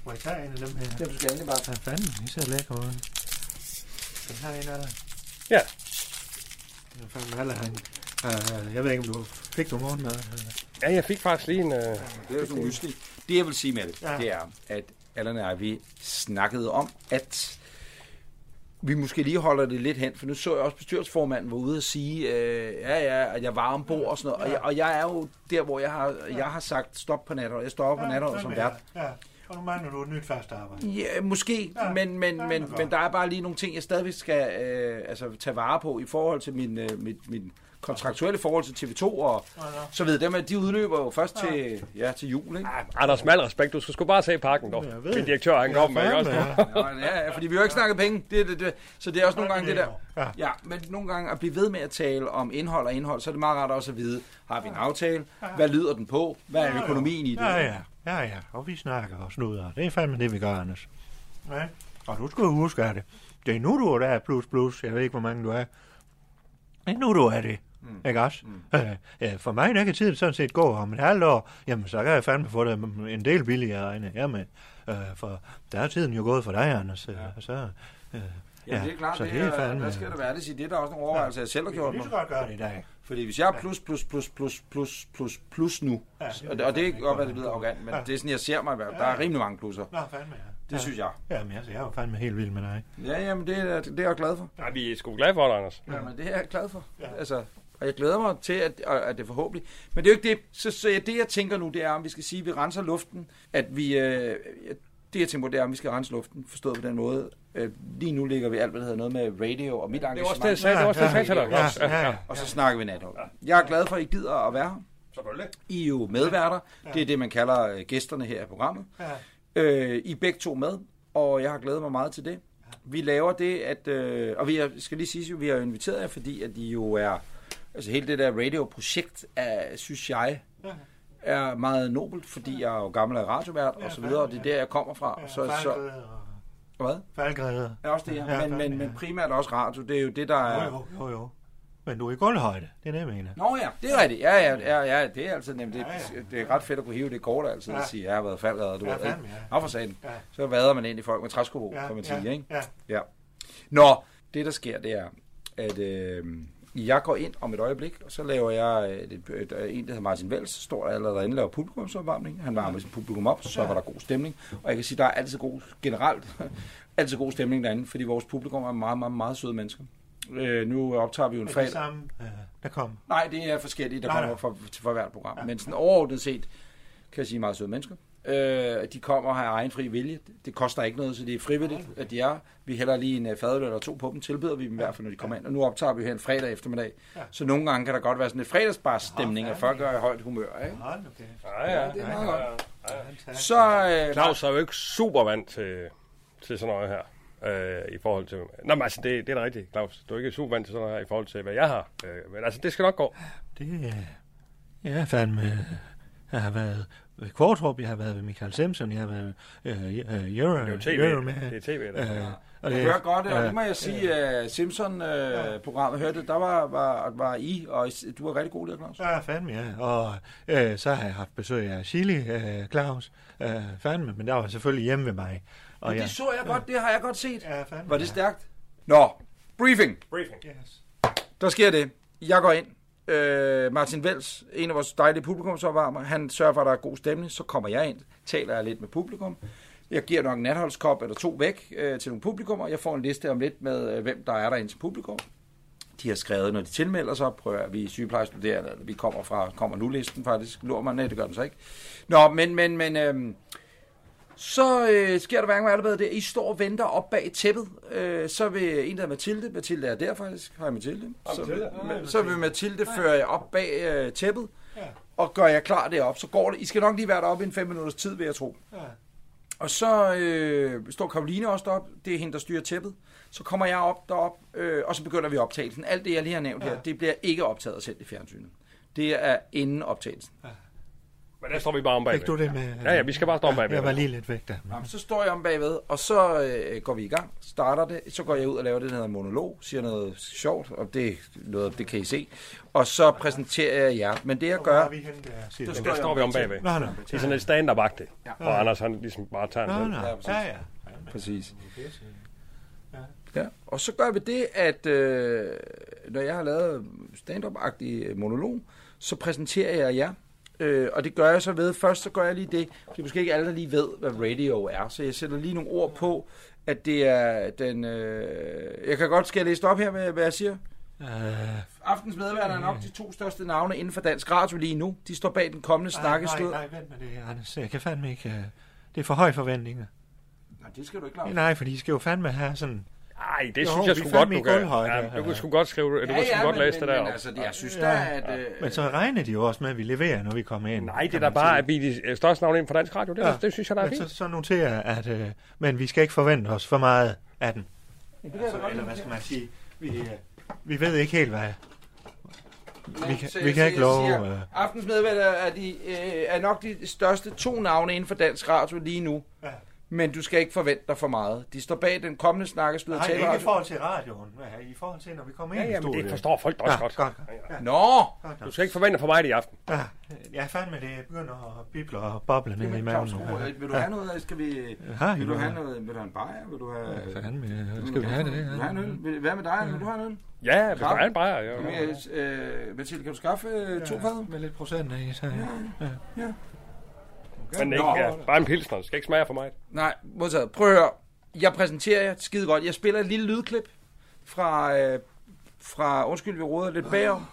Må jeg tage en af dem her? Det du skal endelig bare. Hvad fanden? I ser lækker ud. Den her en af dig. Ja. Det er fandme alle han. Uh, jeg ved ikke, om du fik du morgenmad? Ja, jeg fik faktisk lige en... Øh, Det er jo sådan mysli. Det jeg vil sige med det, Ja. ja. det er, at Allan og jeg, vi snakkede om, at vi måske lige holder det lidt hen, for nu så jeg også bestyrelsesformanden var ude og sige, øh, ja, ja, at jeg var ombord og sådan noget, og, jeg, og jeg er jo der, hvor jeg har, jeg har sagt stop på natter, jeg står op på natter som vært. Ja, og nu mangler du et nyt fast arbejde. Ja, måske, Ja, ja, men, men, ja, men, men der er bare lige nogle ting, jeg stadigvæk skal øh, altså, tage vare på i forhold til min, øh, mit, min kontraktuelle forhold til TV2 og så ved dem, at de udløber jo først til, ja, til jul, ikke? Anders, med al respekt, du skal sgu bare se pakken, dog. Min direktør, han kommer, ikke også? ja. Ja, fordi vi har jo ikke snakket penge. Det, det, det. Så det er også nogle gange det der. Ja. Men nogle gange at blive ved med at tale om indhold og indhold, så er det meget rart også at vide, har vi en aftale? Hvad lyder den på? Hvad er økonomien i det? Ja, ja, ja, ja, og vi snakker og snuder. Det er fandme det, vi gør, Anders. Ja. Og du skal huske, at det, det er nu, du er der plus plus. Jeg ved ikke, hvor mange du er. Det er nu, du er det. Mm. Ikke også? Mm. Ja, for mig, der kan tiden sådan set gå om et halvt år. Jamen, så kan jeg fandme få det en del billigere end jeg med. Øh, for der er tiden jo gået for dig, Anders. Ja. Så, øh, Ja, det er klart, så det, det er fandme... hvad skal det være? Det, siger, det er der også nogle overvejelser, jeg selv har gjort kan mig. lige så godt gøre det i dag. Fordi hvis jeg er plus, plus, plus, plus, plus, plus, plus nu, Ja, og det, og det er godt, at det lyder arrogant, men Ja. det er sådan, jeg ser mig, der er rimelig mange plusser. Nå, fandme, ja. Det synes jeg. Jamen, altså, jeg er jo fandme helt vild med dig. Ja, jamen, det er, det er jeg glad for. Nej, vi er sgu glade for det, Anders. Jamen, det er jeg glad for. Ja. Altså, og jeg glæder mig til, at, at det forhåbentlig... Men det er jo ikke det. Så, så det, jeg tænker nu, det er, om vi skal sige, at vi renser luften. At vi... Øh, det, jeg tænker på, det er, om vi skal rense luften, forstået på den måde. Øh, lige nu ligger vi alt, hvad der hedder noget med radio og mit Det var engagement. også det, jeg sagde. Det var også det, jeg sagde til dig. Ja, Claus. ja, ja. Og så snakker vi nathold. Jeg er glad for, at I gider at være her. Selvfølgelig. I er jo medværter. Det er det, man kalder øh, gæsterne her i programmet. Ja. Øh, I er begge to med, og jeg har glædet mig meget til det. Vi laver det, at... Øh, og vi er, skal lige sige, at vi har inviteret jer, fordi at I jo er... Altså hele det der radio-projekt, er, synes jeg, er meget nobelt, fordi jeg er jo gammel af radiovært og så videre, og det er der, jeg kommer fra. Så, så, og hvad? Falgrede. Er også det, Ja, ja. Men, men, men ja. primært også radio. Det er jo det, der er... Jo, jo, jo, jo. Men du er i gulvhøjde, det er det, jeg mener. Nå ja, det er rigtigt. Ja, ja, ja, ja det er altid nemt. Det, det er ret fedt at kunne hive det kort altid Ja. og sige, jeg har været faldredder, du Ja, ved, ja. For satan. Ja. Så vader man ind i folk med træsko Ja, kan man ja, sige, ikke? ja. ja. Nå, det der sker, det er, at øh, jeg går ind om et øjeblik, og så laver jeg øh, et, et, et, en, der hedder Martin Vels, står allerede derinde og laver publikumsopvarmning. Han varmer sin publikum op, så var der god stemning. Og jeg kan sige, der er altid god, generelt, altid god stemning derinde, fordi vores publikum er meget, meget, meget søde mennesker. Øh, nu optager vi jo en Er det fredag. samme, øh, der kom? Nej, det er forskellige, der Nej, kommer for, for hvert program. Men sådan overordnet set, kan jeg sige meget søde mennesker. Øh, de kommer og har egen fri vilje. Det koster ikke noget, så det er frivilligt, at de er. Vi hælder lige en øh, fadøl eller to på dem, tilbyder vi dem i hvert fald, når de kommer ind. Og nu optager vi her en fredag eftermiddag. Ja. Så nogle gange kan der godt være sådan et fredagsbarstemning, at folk er i højt humør. Ikke? Nu kæft. Ja, ja. det er meget ja, godt. ja, ja. Så, øh, Claus er jo ikke super vant til, til sådan noget her. Øh, i forhold til... Nå, men altså, det, det er da rigtigt, Claus. Du er ikke super vant til sådan noget her i forhold til, hvad jeg har. Øh, men altså, det skal nok gå. Det er... Jeg er fandme... Jeg har været ved Kvartrup, jeg har været ved Michael Simpson, jeg har været øh, øh, Euro, Det er jo TV. Euro med. Det er TV, der. Øh, Og det hører godt, og det må jeg sige, at Simpson-programmet hørte, der var, var, var I, og du var rigtig god der, Claus. Ja, fandme, ja. Og øh, så har jeg haft besøg af Chili, øh, Claus. Øh, fandme, men der var selvfølgelig hjemme ved mig. Og Og det så jeg godt, det har jeg godt set. Ja, fandme. Var det stærkt? Nå, briefing. Briefing. Yes. Der sker det. Jeg går ind. Øh, Martin Vels, en af vores dejlige publikumsopvarmer, han sørger for, at der er god stemning. Så kommer jeg ind, taler jeg lidt med publikum. Jeg giver nok en natholdskop eller to væk øh, til nogle publikummer. Jeg får en liste om lidt med, øh, hvem der er der ind til publikum. De har skrevet, når de tilmelder sig, prøver at vi er sygeplejestuderende, eller vi kommer fra, kommer nu listen faktisk. Lurer man, nej, det gør den så ikke. Nå, men, men, men, øh, så øh, sker der hverken allerede det. I står og venter op bag tæppet. Øh, så vil en, der hedder Mathilde, Mathilde er der faktisk, hej Mathilde. Så, Mathilde. vil, så vil Mathilde føre jer op bag øh, tæppet, Ja. og gør jer klar derop. Så går det. I skal nok lige være deroppe i en fem minutters tid, vil jeg tro. Ja. Og så øh, står Karoline også deroppe. Det er hende, der styrer tæppet. Så kommer jeg op derop, øh, og så begynder vi optagelsen. Alt det, jeg lige har nævnt ja. her, det bliver ikke optaget selv i fjernsynet. Det er inden optagelsen. Men der står vi bare om bagved. Fik du det med? Ja, ja, vi skal bare stå om bagved. Jeg var lige lidt væk der. Jamen, så står jeg om bagved, og så øh, går vi i gang, starter det, så går jeg ud og laver det, der hedder monolog, siger noget sjovt, og det, noget, det kan I se, og så præsenterer jeg jer. Men det jeg gør, vi henne der, siger Der der står vi om bagved. Nå, nå. Det er sådan et stand-up-agtigt. Og Anders, han ligesom bare tager Nå, en nå. Ja, præcis. Ja, ja. præcis. Ja, og så gør vi det, at øh, når jeg har lavet stand-up-agtig monolog, så præsenterer jeg jer. Øh, og det gør jeg så ved, først så gør jeg lige det, er måske ikke alle, der lige ved, hvad radio er, så jeg sætter lige nogle ord på, at det er den... Øh, jeg kan godt, skal jeg læse op her, hvad, hvad jeg siger? Øh, Aftens medværter er nok de to største navne inden for dansk radio lige nu. De står bag den kommende nej, snakkestund. nej, vent med det, Anders. Jeg kan fandme ikke... øh, Det er for høje forventninger. Nej, det skal du ikke lave. Nej, for de skal jo fandme have sådan... Nej, det Jo, synes jeg sgu godt, du kan. Ja, du kan sgu godt skrive, du kan sgu godt men, læse det men, der men, op. altså, jeg synes da, at... Øh, Men så regner de jo også med, at vi leverer, når vi kommer ind. Nej, det er da bare, at vi er de største navne inden for dansk radio. Det, Ja. ja. det synes jeg, der er Men fint. så, så noterer jeg, at... Øh, men vi skal ikke forvente os for meget af den. Altså, eller hvad skal man sige? Vi, øh, vi ved ikke helt, hvad... Vi kan, Så- vi så kan ikke jeg love... siger, Øh, Aftens medværter er, de, øh, er nok de største to navne inden for dansk radio lige nu. Ja. Men du skal ikke forvente dig for meget. De står bag den kommende snakkespil og nej, ikke i forhold til radioen. Hvad, I forhold til, når vi kommer ind Ja, i ja, men studiet. det forstår folk også ja, godt. godt. Ja, ja. Nå! godt Du skal ikke forvente for meget i aften. Ja, ja, fandme, det begynder at bible og boble ned i maven Claus, vil du have noget? Skal vi... I Vil du have noget? Vil du have en bajer? Vil du have... Ja, fandme, Vil du skal vi have det? Vil du have en øl? Vil- Hvad med dig? Vil du have en øl? Ja, hvis der Klar. er en bajer. Ja, ja. her, øh, Mathilde, kan du skaffe øh, to fad? Med lidt procent af, så ja. Men ikke, ja, bare en pilsner. Det skal ikke smage for meget. Nej, modtaget. Prøv at høre. Jeg præsenterer jer skide godt. Jeg spiller et lille lydklip fra, øh, fra Undskyld, vi råder lidt bagom.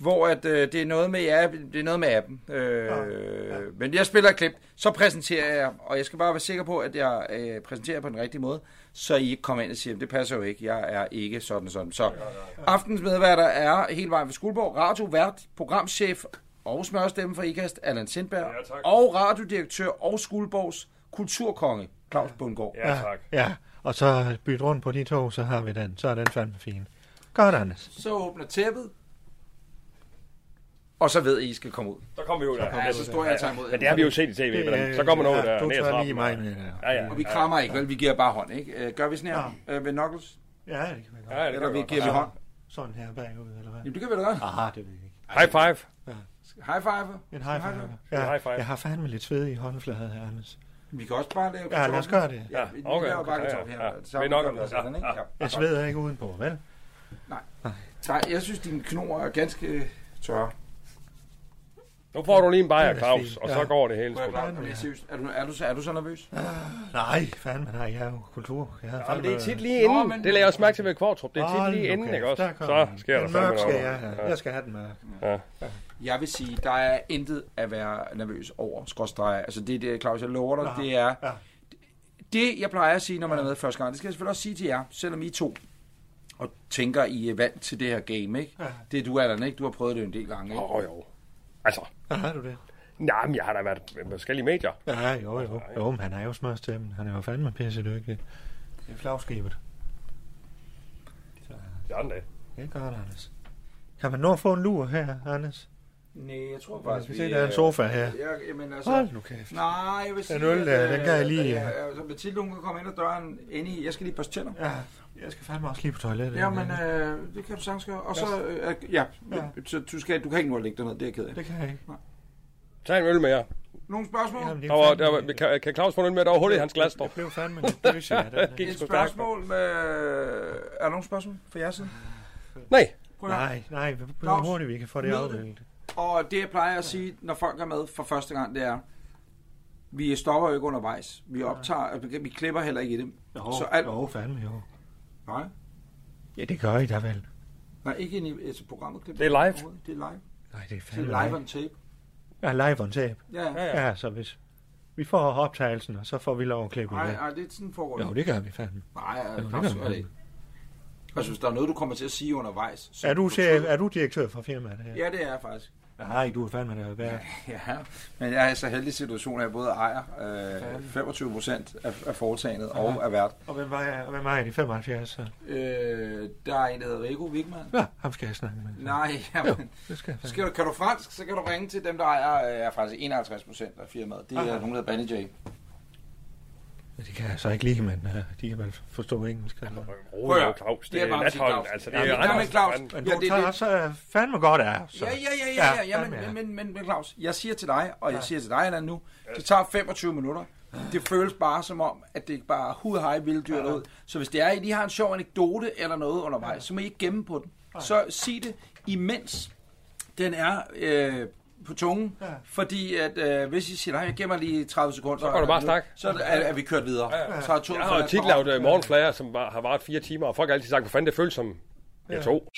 Hvor at, øh, det, er noget med, ja, det er noget med appen. Øh, ja. Men jeg spiller et klip, så præsenterer jeg, og jeg skal bare være sikker på, at jeg øh, præsenterer på den rigtige måde, så I ikke kommer ind og siger, det passer jo ikke, jeg er ikke sådan og sådan. Så aftens medværter er helt vejen ved Skuldborg, radiovært, programchef og smørstemme for IKAST, Allan Sindberg, Ja, tak. og radiodirektør og Skuldborgs kulturkonge, Claus Bundgaard. Ja, tak. Ja, og så bytte rundt på de to, så har vi den. Så er den fandme fin. Godt, Anders. Så åbner tæppet, og så ved I, I skal komme ud. Så kommer vi ud der. Ja, så står jeg og tager imod. Men det har vi jo set i tv. hvordan- Så kommer man ud der Du tager lige mig med der. Ja, ja. Og vi krammer ikke, vel? Vi giver bare hånd, ikke? Øh, Gør vi sådan her øh, ved Knuckles? Ja, det kan vi godt. Ja, det Eller vi giver vi hånd? sådan her bagud, eller hvad? Jamen, det kan vi da godt. Aha, det ved jeg ikke. High five. Ja. High five. En high five. En Ja, high five. jeg har fandme lidt sved i håndfladet her, Anders. Vi kan også bare lave Ja, lad os gøre det. Ja, okay, vi laver bare okay, kartoffel ja, her. ja. Så Vi er nok- vi også sådan, ikke? ja, Ja. Jeg sveder ikke udenpå, vel? Nej, jeg synes, dine knor er ganske tørre. Nu får du lige en bajer, Det er Claus, og Ja. så går det hele er, det er, du, er, du, er du så nervøs? Nej, fandme nej, jeg er jo kultur. Jeg har Ja, men det er tit lige inden. Nå, men- Det lader jeg også mærke til ved Kvartrup. Det er tit lige inden, kæft, ikke også? der Så den. sker der Den fandme mørk skal jeg have. Jeg skal have den mørk. Jeg vil sige, der er intet at være nervøs over, skråstreg. Altså det, det Claus, jeg lover dig, Nå, det er... ja. Det, jeg plejer at sige, når man er med første gang, det skal jeg selvfølgelig også sige til jer, selvom I to og tænker, I er vant til det her game, ikke? Ja. Det er du, Allan, ikke? Du har prøvet det en del gange, ikke? Åh, jo. Altså, Ja, har du det? nej, men jeg har da været i forskellige medier. Ja, jo, jo. Jo, men han er jo smørstemmen. Han er jo fandme pisse dygtig. Det er flagskibet. Sådan det. Det er godt, Anders. Kan man nå at få en lur her, Anders? Nej, jeg tror Jeg faktisk, skal se, der er en sofa her. Ja, jamen altså... Hold nu kæft. Nej, jeg vil sige... øl der, at, den kan jeg øh, lige- at, øh, Så Mathilde, hun kan komme ind ad døren ind i... Jeg skal lige børste tænder. Ja, jeg skal fandme også lige på toilettet. Ja, men øh, det kan du sagtens gøre. Og så... Øh, ja, Ja. så du, skal, du kan ikke nå at lægge dig ned, det er jeg ked af. Det kan jeg ikke. Tag en øl mere. Nogle spørgsmål? Jamen, Der er var, der var, kan, kan Claus få en øl med? Der var hul i hans glas, dog. Jeg blev fandme den. Gik Et spørgsmål med... Er der nogle spørgsmål fra jeres side? Nej. Nej, nej, hvor Claus, hurtigt vi kan få det afviklet. Og det, jeg plejer at sige, når folk er med for første gang, det er, vi stopper jo ikke undervejs. Vi optager, vi klipper heller ikke i dem. Jo, Så alt- jo, fandme jo. Nej, Ja, det gør I da vel. nej ikke ind i altså, programmet. Klipper. Det er live. Det er live. Nej, det er Det fandme er live on tape. Ja, live on tape. Ja, ja. Ja, Ja, så hvis vi får optagelsen, og så får vi lov at klippe i Nej, det. nej, det er sådan foregår Jo, det gør vi fandme. Nej, Jo, ja, det gør så vi er det ikke. Altså, hvis der er noget, du kommer til at sige undervejs. så Er du, chef, er du direktør for firmaet her? Ja, det er jeg faktisk. Nej, du er fandme der værd. Ja, men jeg er i så heldig situation, at jeg både ejer øh, 25 procent af, af foretagendet og er vært. Og hvem var jeg? Og hvem var jeg i de 75? Så? Øh, der er en, der hedder Rico Wigman. Ja, ham skal jeg snakke med. Nej, Jo, jamen, det skal jeg skal du, kan du fransk, så kan du ringe til dem, der ejer øh, er faktisk 51 procent af firmaet. Det er Aha. nogen, der hedder Benny J. Ja, Det kan jeg så ikke lide, men uh, de kan vel forstå engelsk. Eller? Rolig nu, Claus. Det er bare. Claus. Altså, det Ja, er men- nej, men Claus, Anders. Men Ja, ja, du det- tager det- også uh, fandme godt af. Så. Ja, ja, ja, ja, ja, ja, men, men, men, men Claus, jeg siger til dig, og jeg siger til dig, Allan, nu, det tager 25 minutter. Det føles bare som om, at det bare er hud hej vilde dyr ud. Så hvis det er, at I lige har en sjov anekdote eller noget undervejs, så må I ikke gemme på den. Så sig det, imens den er øh, på tungen. Ja. Fordi at øh, hvis I siger, nej, jeg gemmer lige 30 sekunder. Så går du bare snakke. Så er, er vi kørt videre. Så er Jeg har tit lavet uh, morgenflager, som var, har varet fire timer, og folk har altid sagt, hvor fanden det føles som jeg to.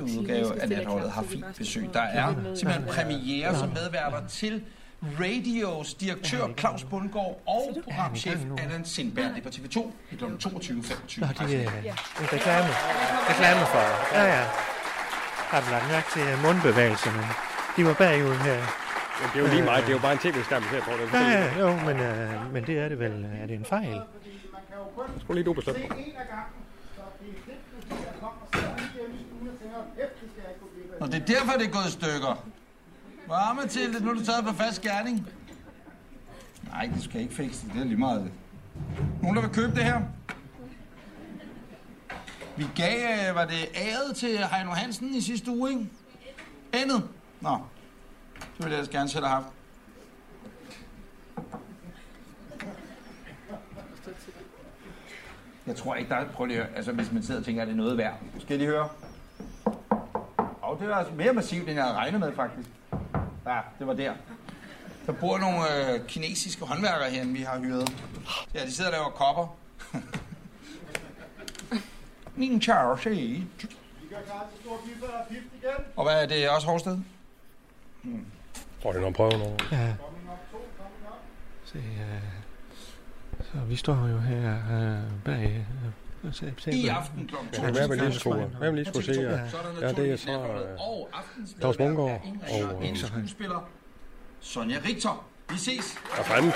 udgave af Natholdet har fint besøg. Der er simpelthen premiere som medværter til Radios direktør Claus Bundgaard og programchef Allan Sindberg. Det er på TV2 kl. 22.25. Nå, de er uh, reklame. Reklame for... Ja, ja. Har du lagt mærke til uh, mundbevægelserne? De var bagud her. Men det er jo lige meget. Det er jo bare en tv-skærm, vi ser på. Det Ja, er ja, jo, men, uh, men det er det vel. Er det en fejl? sgu lige du bestemt. Og det er derfor, det er gået i stykker. Hvad Mathilde? Nu er du taget på fast gerning. Nej, det skal ikke fikse det. Er lige meget. Nogen, der vil købe det her? Vi gav, øh, var det æret til Heino Hansen i sidste uge, ikke? Andet? Nå, det ville jeg ellers gerne selv have haft. Jeg tror ikke, der er... Prøv lige at høre. Altså, hvis man sidder og tænker, at det er noget værd. Skal I lige høre? Og det var altså mere massivt, end jeg havde regnet med, faktisk. Ja, det var der. Der bor nogle øh, kinesiske håndværkere herinde, vi har hyret. Ja, de sidder og laver kopper. Min char, se. Og hvad er det også Horsted? Tror det er noget prøve nu. Ja. Se, uh, så vi står jo her uh, bag... Uh, se, I aften kl. Ja, hvad vil lige skulle, hvad vil lige skulle se? Ja, ja det er så Claus er og, øh, skuespiller, Sonja Richter. Vi ses. hvad fanden?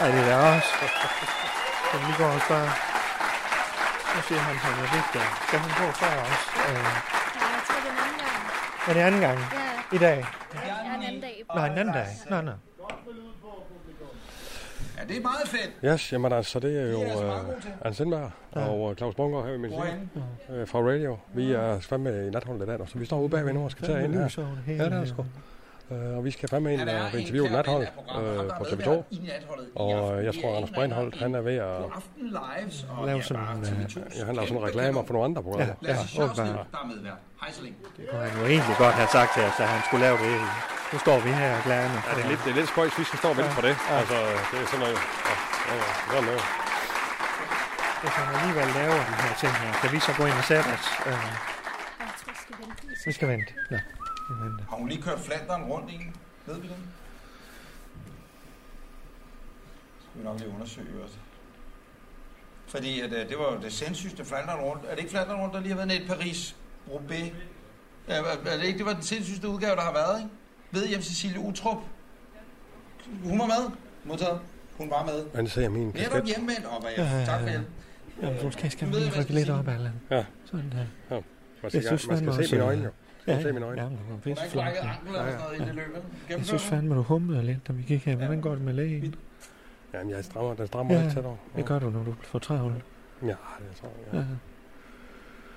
Ja, det er også. Vi lige gå og spørge? Nu siger han, han er vigtig. Skal han gå før os? Uh, Ja, jeg tror, det er en anden gang. er det anden gang Ja, i dag? ja en anden dag. Nå, en anden dag. Nå, nå. Ja, det er meget fedt. Yes, jamen altså, det er jo altså uh, til. Anne Sindberg og uh, Claus Bunker her i min uh, fra Radio. Vi er fandme i natholdet i dag, så vi står ude bagved nu og skal tage ind her. Ja, det er sgu. Uh, og vi skal fandme ind og en interviewe nathold der på er TV2. medvært i Natholdet i Og aften. jeg tror, er Anders eller han er ved at... Og Lave ja, sådan TV2's Ja, han laver sådan reklamer for nogle andre programmer. Ja, ja, åbenbart. der er medvært. Hej så længe. Det kunne han jo egentlig godt have sagt til os, at han skulle lave det. Nu står vi her og glade. Ja, det er lidt, det er lidt spøjs, vi skal stå og vente på det. Altså, det er sådan noget... Ja, ja, ja, sådan noget. Hvis han alligevel laver de her ting her, kan vi så gå ind og sætte os? Øh, vi skal vente. Ja, venter. Har hun lige kørt Flanderen rundt i en? Ved vi det? Skal vi nok lige undersøge også. Fordi at, øh, det var jo det sindssygste Flanderen rundt. Er det ikke Flanderen rundt, der lige har været net Paris? Roubaix? Ja, er det ikke, det var den sindssygste udgave, der har været, ikke? Ved hjem Cecilie Utrup. Hun var med. Modtaget. Hun var med. Han ser min Netop kasket. hjemvendt, og hvad Ja, ja, jeg... Tak for ja. hjælp. Ja, du skal, skal jeg, lige jeg rykke lidt op, Allan. Ja. Sådan der. Man Jeg skal, synes man fandme skal se mine øjne, jo. Ja, Man se mine øjne. ja, pisse ikke flot. brækket ankel eller sådan noget i det løb. vel? Jeg synes fandme, du humlede lidt, da vi gik her. Hvordan går det med lægen? Jamen, jeg strammer, den strammer Ja, lidt tæt over. Det gør du, når du får travlt. Ja, det tror jeg. Ja.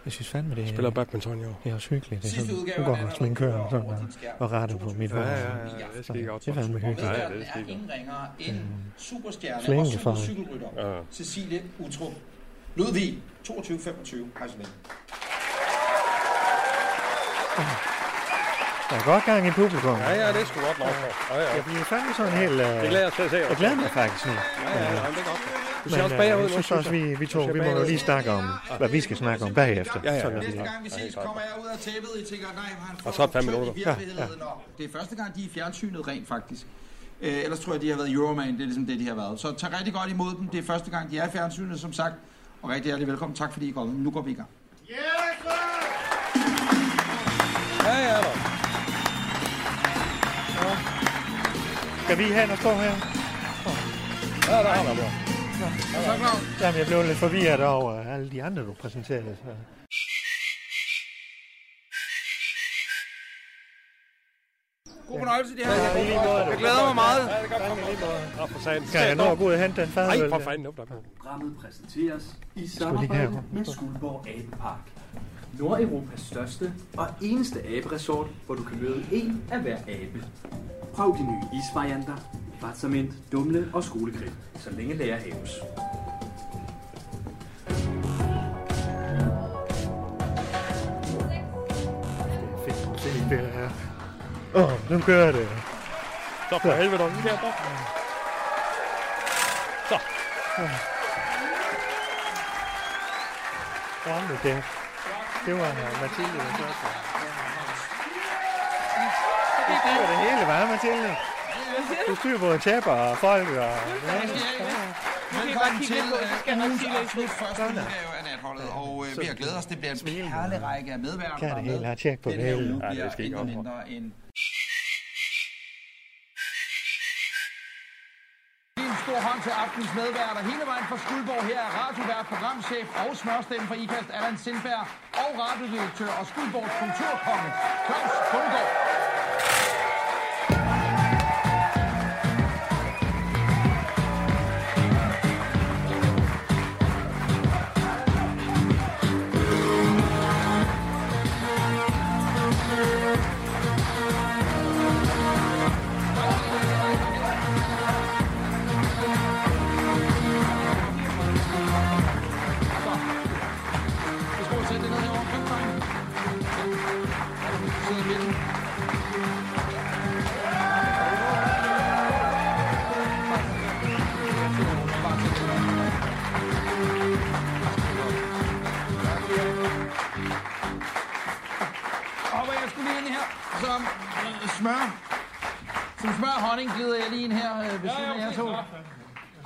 Jeg synes fandme, det Jeg er, spiller badminton, jo. det er også hyggeligt. Det er sådan, nu går Natholdet sminkøren kommer sådan og, og retter på mit hår. Ja, ja, ja, det skal ikke godt. Det er fandme hyggeligt. Ja, medværten det er ingen ringere end superstjerne Flænke og supercykelrytter. Ja. Cecilie Utrup. Ludvig, 22-25. Hej så længe. Der er godt gang i publikum. Ja, ja, det er sgu godt nok. Ja, ja. Jeg bliver fandme sådan helt... Det Uh, glæder jeg til at se. jeg glæder mig faktisk nu. Ja, ja, ja, det er godt. Du ser Men også uh, bagud jeg synes også, vi, vi to, vi må jo lige snakke om, hvad vi skal snakke om bagefter. Ja, ja, ja. det. Næste gang vi ses, kommer jeg ud af tæppet, I tænker, nej, han får Og så det fem minutter. virkeligheden. Og det er første gang, de er i fjernsynet rent faktisk. Øh, ellers tror jeg, de har været Euroman, det er ligesom det, de har været. Så tag rigtig godt imod dem. Det er første gang, de er i fjernsynet, som sagt. Og rigtig hjertelig velkommen. Tak fordi I er kommet. Nu går vi i gang. Ja, ja, da. Skal vi hen og stå her? Ja, der har det. Så Claus. Jamen, jeg blev lidt forvirret over alle de andre, du præsenterede. Så. God fornøjelse, de her. Ja, lige måde. Jeg glæder mig meget. Ja, det er godt. Skal jeg nå at gå ud og hente den fadøl? Nej, for der? fanden. Der. Programmet præsenteres i samarbejde med Skuldborg Abepark. Nordeuropas største og eneste aberesort, hvor du kan møde en af hver abe. Prøv de nye isvarianter, Vatsament, Dumle og Skolegrib, så længe lærer haves. Det er. Åh, oh, nu kører det. Så for helvede, vi der. Så. Hold nu kæft. Det var Mathilde, der så. Det var det hele, var Mathilde? Du styrer både tæpper og folk og... Velkommen til øh, ugens absolut første udgave af Natholdet, og øh, vi har glædet os. Det bliver en perlerække af medværter. Kan der det er hele, har tjek på det hele. Ja, det skal I intet stor hånd til aftens medværter. Hele vejen fra Skuldborg her er radiovært, programchef og smørstemme for IKAST Allan Sindberg og radiodirektør og Skuldborgs kulturkonge Claus Bundgaard.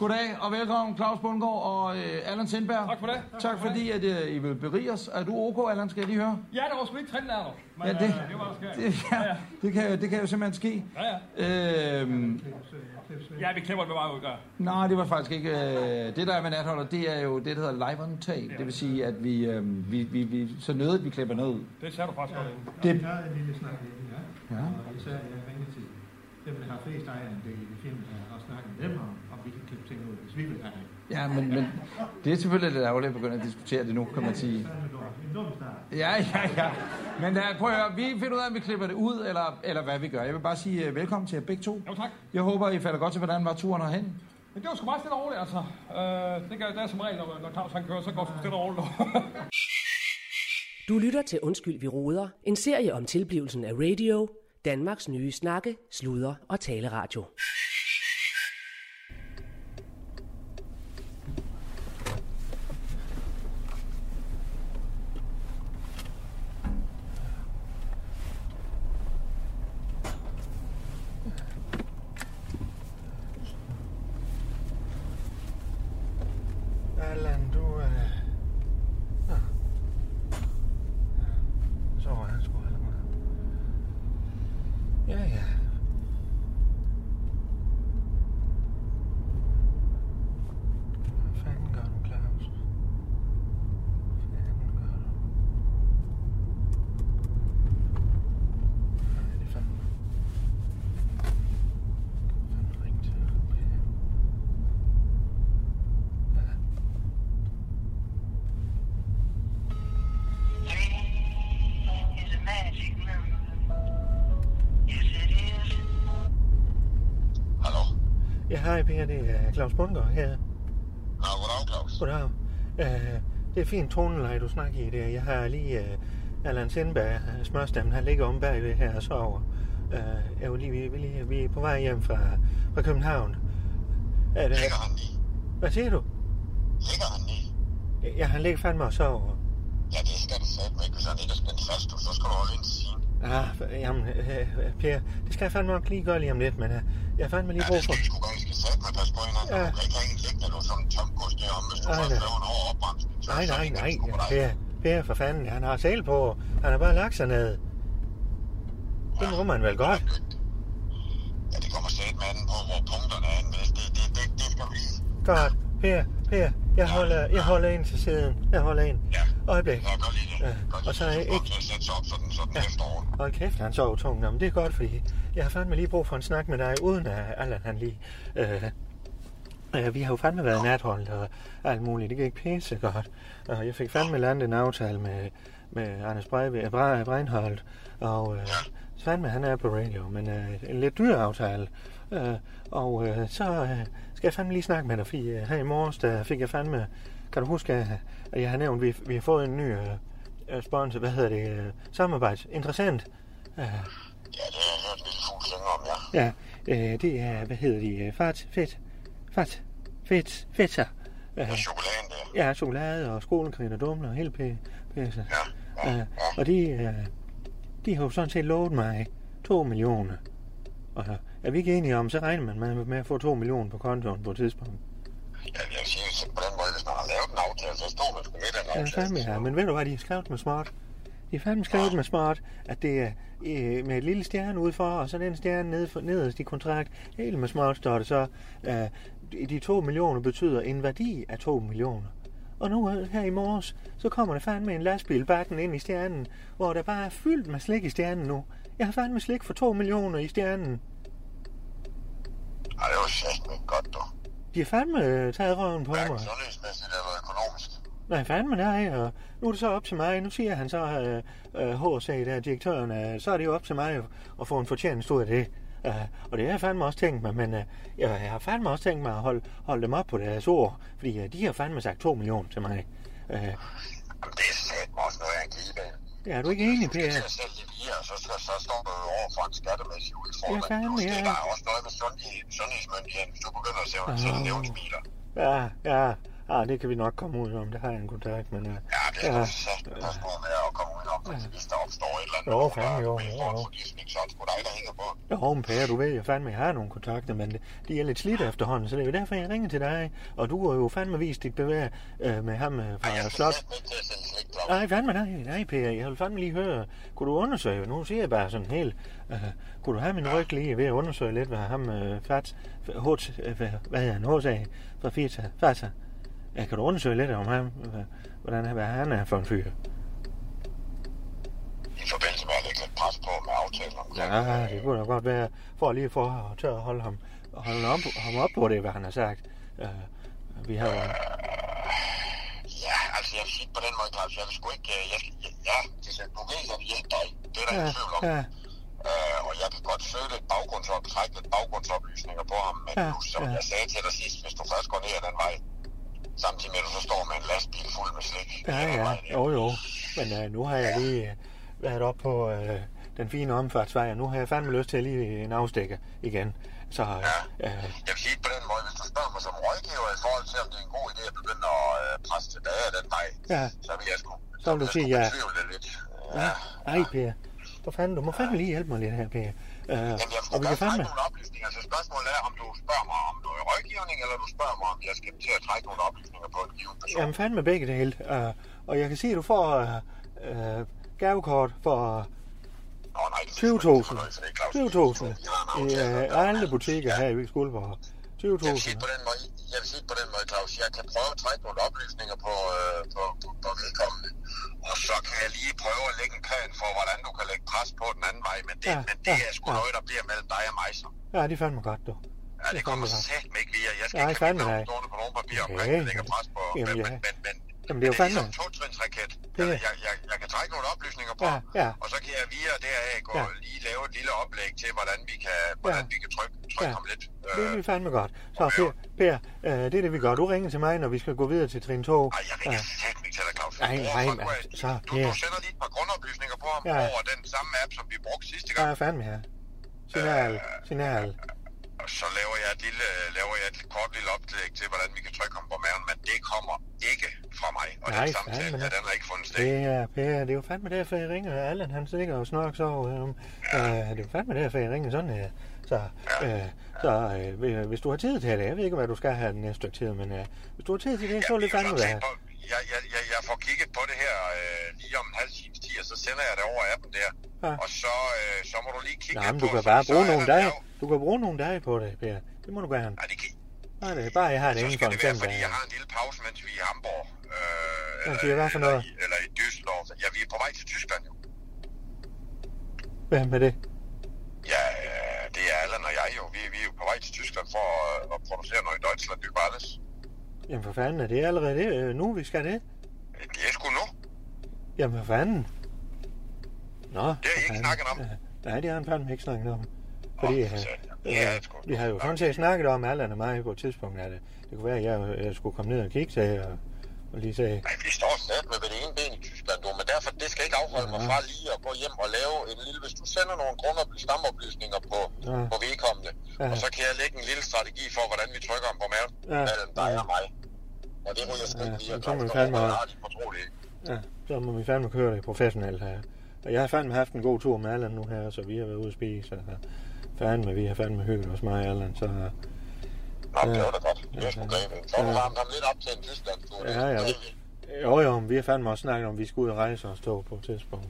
Goddag og velkommen Claus Bundgaard og øh, Allan Sindberg. Tak for det. Tak fordi, at øh, I vil berige os. Er du ok, Allan, skal jeg lige høre? Ja, det var sgu ikke trendlærer, men Ja, ja, det- det, øh, det var der. Det, ja, det, kan, det kan jo simpelthen ske. Ja, ja. Øhm, Ja, vi klipper det med meget udgør. nej, det var faktisk ikke... Øh, det, der er med natholder, det er jo det, der hedder live on tape. Det vil sige, at vi, øh, vi, vi, vi så nødigt, vi klipper noget ud. Det ser du faktisk godt ind. Det, tager en lille snak i det, ja. Ja. Og især i ringetid. dem, der har flest ejerandel i firmaet, og snakke med dem om, om vi kan klippe ting ud, hvis vi vil have det. Ja, men, men det er selvfølgelig lidt ærgerligt at begynde at diskutere det nu, kan man sige. En dum start. Ja, ja, ja. Men uh, prøv at høre, vi finder ud af, om vi klipper det ud, eller, eller hvad vi gør. Jeg vil bare sige uh, velkommen til jer begge to. Jo, tak. Jeg håber, I falder godt til, hvordan var turen herhen. Men det var sgu meget stille og roligt, altså. Øh, det, gør, det er som regel, når, når Claus han kører, så går det sgu stille og roligt. Du lytter til Undskyld, vi råder. En serie om tilblivelsen af radio. Danmarks nye snakke, sludre og taleradio. Allan, du... Øh... Nå. Ja, Så var han sgu allerede. Ja, ja. Hvad fanden gør du, Claus? Hvad fanden gør du? Nej, det er fandme... Fandme ring til Per. Ja. Hallo? Ja, hej Per, det er Claus Bundgaard her. Ja, goddag, Claus. Goddag. Uh, det er fint toneleje, du snakker i det. Jeg har lige uh, Allan Sindberg, uh, smørstemmen, han ligger om bagved her og sover. Uh, jeg er lige, vi, vi, vi er på vej hjem fra, fra København. Er det, Ligger han lige? hvad siger du? Ligger han lige? Ja, han ligger fandme og sover. Ja, det skal du sætte med, hvis han ikke er spændt fast, så skal du holde ind til siden. Ah, jamen, uh, Per, det skal jeg fandme nok lige gøre lige om lidt, men uh, jeg har fandme lige brug for... Du skal, skal sætte med, pas på hinanden. Ja. Ja. Du kan ikke have en liggende, du sådan en tomgods deromme, hvis du Nej, først laver en hård opbremsning. Nej, nej, nej. Per, Per for fanden, han har sæl på. Han har bare lagt sig ned. Det må man vel godt. Ja, det kommer sæt med på, hvor punkterne er. Hvis det, det, det, det skal vi. Godt. Per, Per, jeg holder, jeg holder ind til siden. Jeg holder ind. Ja. Øjeblik. Ja, gør lige det. Ja. Og så er jeg ikke... sætte sig op, så den, så den ja. Hold kæft, han sover tungt. Nå, men det er godt, fordi jeg har fandme lige brug for en snak med dig, uden at Allan han lige... Øh, øh, vi har jo fandme været natholdt og alt muligt. Det gik pisse godt. Og jeg fik fandme landet en aftale med, med Anders Breivik, øh, Bre, Breinholt. Og øh, fandme han er på radio, men øh, en lidt dyr aftale. Øh, og øh, så øh, skal jeg fandme lige snakke med dig, fordi øh, her i morges, der fik jeg fandme... Kan du huske, at jeg har nævnt, at vi, vi har fået en ny øh, sponsor, hvad hedder det, øh, samarbejds. Interessant. Øh, Ja, det har jeg hørt om, ja. Ja, øh, det er, hvad hedder de, øh, fart, fedt, fart, fedt, fedter. Øh, Ja, chokoladen der. ja, chokolade og skolekridt og dumler og helt pæ, pæse. Ja, ja, øh, Og de, øh, de har jo sådan set lovet mig 2 millioner. Og øh, er vi ikke enige om, så regner man med, at få 2 millioner på kontoen på et tidspunkt. Ja, jeg siger så på den måde, hvis man har lavet en aftale, så står man sgu med den Ja, aftale. fandme, ja. Men ved du hvad, de har skrevet med smart? De har fandme skrevet med smart, at det er øh, med et lille stjerne udfor, og så den stjerne ned for, nederst i kontrakt. Helt med smart står det så. Øh, de- to millioner betyder en værdi af to millioner. Og nu øh, her i morges, så kommer der fandme en lastbil bakken ind i stjernen, hvor der bare er fyldt med slik i stjernen nu. Jeg har fandme slik for to millioner i stjernen. Ej, det var satme godt, du. De har fandme øh, taget røven på mig. Sundhedsmæssigt eller økonomisk. Nej, fandme nej, og nu er det så op til mig. Nu siger han så, øh, øh, HC, der direktøren, øh, så er det jo op til mig at, at få en fortjeneste ud af det. Uh, og det har jeg fandme også tænkt mig, men uh, jeg, jeg har fandme også tænkt mig at holde, holde dem op på deres ord, fordi uh, de har fandme sagt 2 millioner til mig. Jamen, det er satme også noget af en ja, er du ikke enig, Per? At sælge via, så, så, så står du over for en skattemæssig udfordring. Ja, fandme, det, ja. Der er også noget med sundhed, sundhedsmyndigheden, hvis du begynder at sælge, Ah. sælge nævnsbiler. Ja, ja, ah, det kan vi nok komme ud om, det har jeg en kontakt. Uh, Ja, det er ja. pas på med at komme ud om, hvis der opstår et eller andet. Jo, fandme, jo, jo, jo. Fordi så er det sgu dig, der hænger på. Jo, men Per, du ved jo fandme, jeg har nogle kontakter, men de er lidt slidt efterhånden, så det er jo derfor, jeg ringer til dig. Og du har jo fandme vist dit bevæg øh, med ham øh, fra Slot. Nej, fandme nej, nej, Per, jeg vil fandme lige høre. Kunne du undersøge, nu siger jeg bare sådan helt, øh, kunne du have min ryg lige ved at undersøge lidt, hvad ham, øh, Fats, H, hvad hvad hedder han, HSA fra Fita, Fata. Ja, kan du undersøge lidt om ham, hvordan hvad han er for en fyr? I forbindelse med at lægge lidt pres på med aftale om. Ja, det kunne da godt være, for lige for at tør at holde ham, holde ham, op, ham op på det, hvad han har sagt. Uh, vi har jo... Ja, altså jeg vil sige på den måde, Claus, jeg vil sgu ikke... øh, Jeg skal, ja, det er, du ved, jeg vil hjælpe dig. Det er der Ja, tvivl om. ja. Øh, og jeg kan godt søge lidt baggrundsop, trække lidt baggrundsoplysninger på ham, men ja, nu, som ja. jeg sagde til dig sidst, hvis du først går ned ad den vej, samtidig med at du så står med en lastbil fuld med slik. Ja, ja, jo jo. Men uh, nu har jeg lige uh, været op på uh, den fine omfartsvej, og nu har jeg fandme lyst til at lige en afstikker igen. Så uh, Jeg vil sige på den måde, hvis du spørger mig som rådgiver i forhold til, om det er en god idé at begynde at øh, presse tilbage ad den vej, ja, så vil jeg sgu, så vil du sige ja. lidt. Ja. Ej, Per. For fanden, du må fandme lige hjælpe mig lidt her, Per. Uh, og vi kan fandme... nogle oplysninger, så spørgsmålet er, om du spørger mig om noget rådgivning, eller du spørger mig, om jeg skal til at trække nogle oplysninger på en given person. Jamen fandme begge dele. Uh, og jeg kan sige, at du får uh, uh, gavekort for 20.000. 20.000 i uh, alle butikker her i Skuldborg. 20.000. Jeg på den måde, jeg vil sige på den måde, Claus, jeg kan prøve at trække nogle oplysninger på, øh, på, på, på vedkommende, og så kan jeg lige prøve at lægge en plan for, hvordan du kan lægge pres på den anden vej, men det, Ja, men det ja, er sgu ja. noget, der bliver mellem dig og mig så. Ja, det er fandme godt, du. Ja, det kommer godt. satme ikke lige, jeg skal Nej, ikke have stående på nogle papir omkring, Okay. det lægger pres på, Jamen, men, ja. men, men, men, Jamen, det er jo fandme... ligesom to-trinsraket. Det er- Jeg, jeg, jeg, jeg kan trække nogle oplysninger på, Ja, ja. og så kan jeg via deraf gå Ja. lige lave et lille oplæg til, hvordan vi kan, hvordan vi kan trykke, trykke Ja. ham lidt. Det er vi fandme godt. Så Per, per uh, det er det, vi gør. Du ringer til mig, når vi skal gå videre til trin 2. Ej, jeg ringer satme ikke til dig, Claus. Nej, nej, så, Du, du sender lige et par grundoplysninger på ham Ja. over den samme app, som vi brugte sidste gang. Ja, fandme her. Signal, signal. Og så laver jeg et, lille, laver jeg et kort lille oplæg til, hvordan vi kan trykke ham på maven, men det kommer ikke fra mig. Og Nej, den samtale, ja, den har ikke fundet sted. Det er, per, det er jo fandme derfor, jeg ringer. Allan, han ligger og snorks over. Um, uh, det er jo fandme derfor, jeg ringer sådan her. Så, uh, så uh, hvis du har tid til det, jeg ved ikke, hvad du skal have den næste stykke tid, men uh, hvis du har tid til det, så vil det fandme være. Jeg, jeg, jeg, jeg får kigget på det her øh, lige om en halv times tid, og så sender jeg det over appen der. Ja. Og så, øh, så må du lige kigge lidt men på, du kan bare så bruge nogle der dage. Du kan bruge nogle dage på det, Per. Det må du gerne. Nej, det kan Nej, det er bare, jeg har det inden for en fem fordi jeg har en lille pause, mens vi er i Hamburg. Øh, Jamen, det er hvad for noget? i- Eller i Düsseldorf. Ja, vi er på vej til Tyskland jo. Hvad med det? Ja, øh, det er Allan og jeg jo. Vi, vi er jo på vej til Tyskland for at, at producere noget i Deutschland über alles. Jamen for fanden, er det allerede det, øh, nu, vi skal det? Det er sgu nu. Jamen for fanden. Nå, Det har I ikke snakket om. Nej, det har han fandme ikke snakket om. Fordi øh, Ja, øh, vi har jo sådan set snakket om Allan og mig på et tidspunkt, at det, det kunne være, at jeg, jeg skulle komme ned og kigge til og, og lige sige, Nej, vi står sat med det ene ben i Tyskland, du, derfor, det skal ikke afholde mig fra lige at gå hjem og lave en lille... Hvis du sender nogle grundoplysninger, stamoplysninger på, Ja. på vedkommende, Ja. og så kan jeg lægge en lille strategi for, hvordan vi trykker ham på maven Ja. mellem dig og mig. Og det ryger sgu ikke lige, Ja, at så må vi fandme ja, så må vi fandme køre det professionelt her. Og jeg har fandme haft en god tur med Allan nu her, så vi har været ude at spise. Og, fandme, vi har fandme hygget os mig og Allan, så... Nå, det var da godt. Det er sgu grebet. Så har du varmt ham lidt op til en Tyskland-tur. Ja, ja. det-. Jo, jo, men vi har fandme også snakket om, at vi skal ud og rejse os tog på et tidspunkt.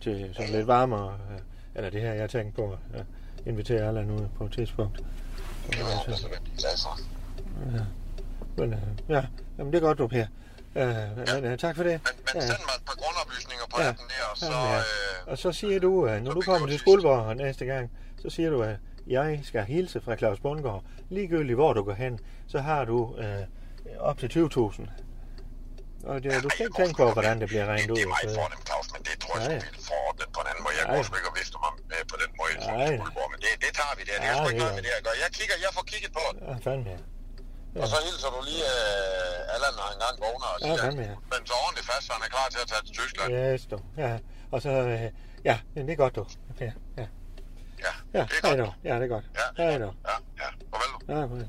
Til sådan lidt varmere, øh, eller det her, jeg tænkte på, at invitere Allan ud på et tidspunkt. Så, Det jeg glad for. ja. Men, øh, ja, jamen det er godt, du, Per. Øh, men, øh, tak for det. Men send mig et par grundoplysninger på Ja. appen der, og så... Ja. Øh, Og så siger du, at når du kommer til Skuldborg næste gang, så siger du, at jeg skal hilse fra Claus Bundgaard. Ligegyldigt hvor du går hen, så har du øh, op til 20.000. Og det, du skal ikke tænke på, hvordan det bliver regnet ud. det er meget videre. fornemt, Claus, men det tror jeg, Ja, ja, ja. vi får ordnet på en anden måde. Jeg sgu ikke og vifter mig med på den måde, som. Skuldborg, men det, det tager vi der. Det er Ja, sgu ikke det noget er- med det at gøre. Jeg kigger, jeg får kigget på det. Ja, fandme ja. Og så hilser du lige uh, Allan, når han engang vågner, og Ja, siger, fandme ja. men så ordentligt fast, så han er klar til at tage til Tyskland. Yes, du. Ja, og så, øh, ja, det er godt, du. Ja, ja. Ja, ja det er godt. Ja, det er godt. Ja, Hej, du. Ja, ja. Farvel. Ja, farvel.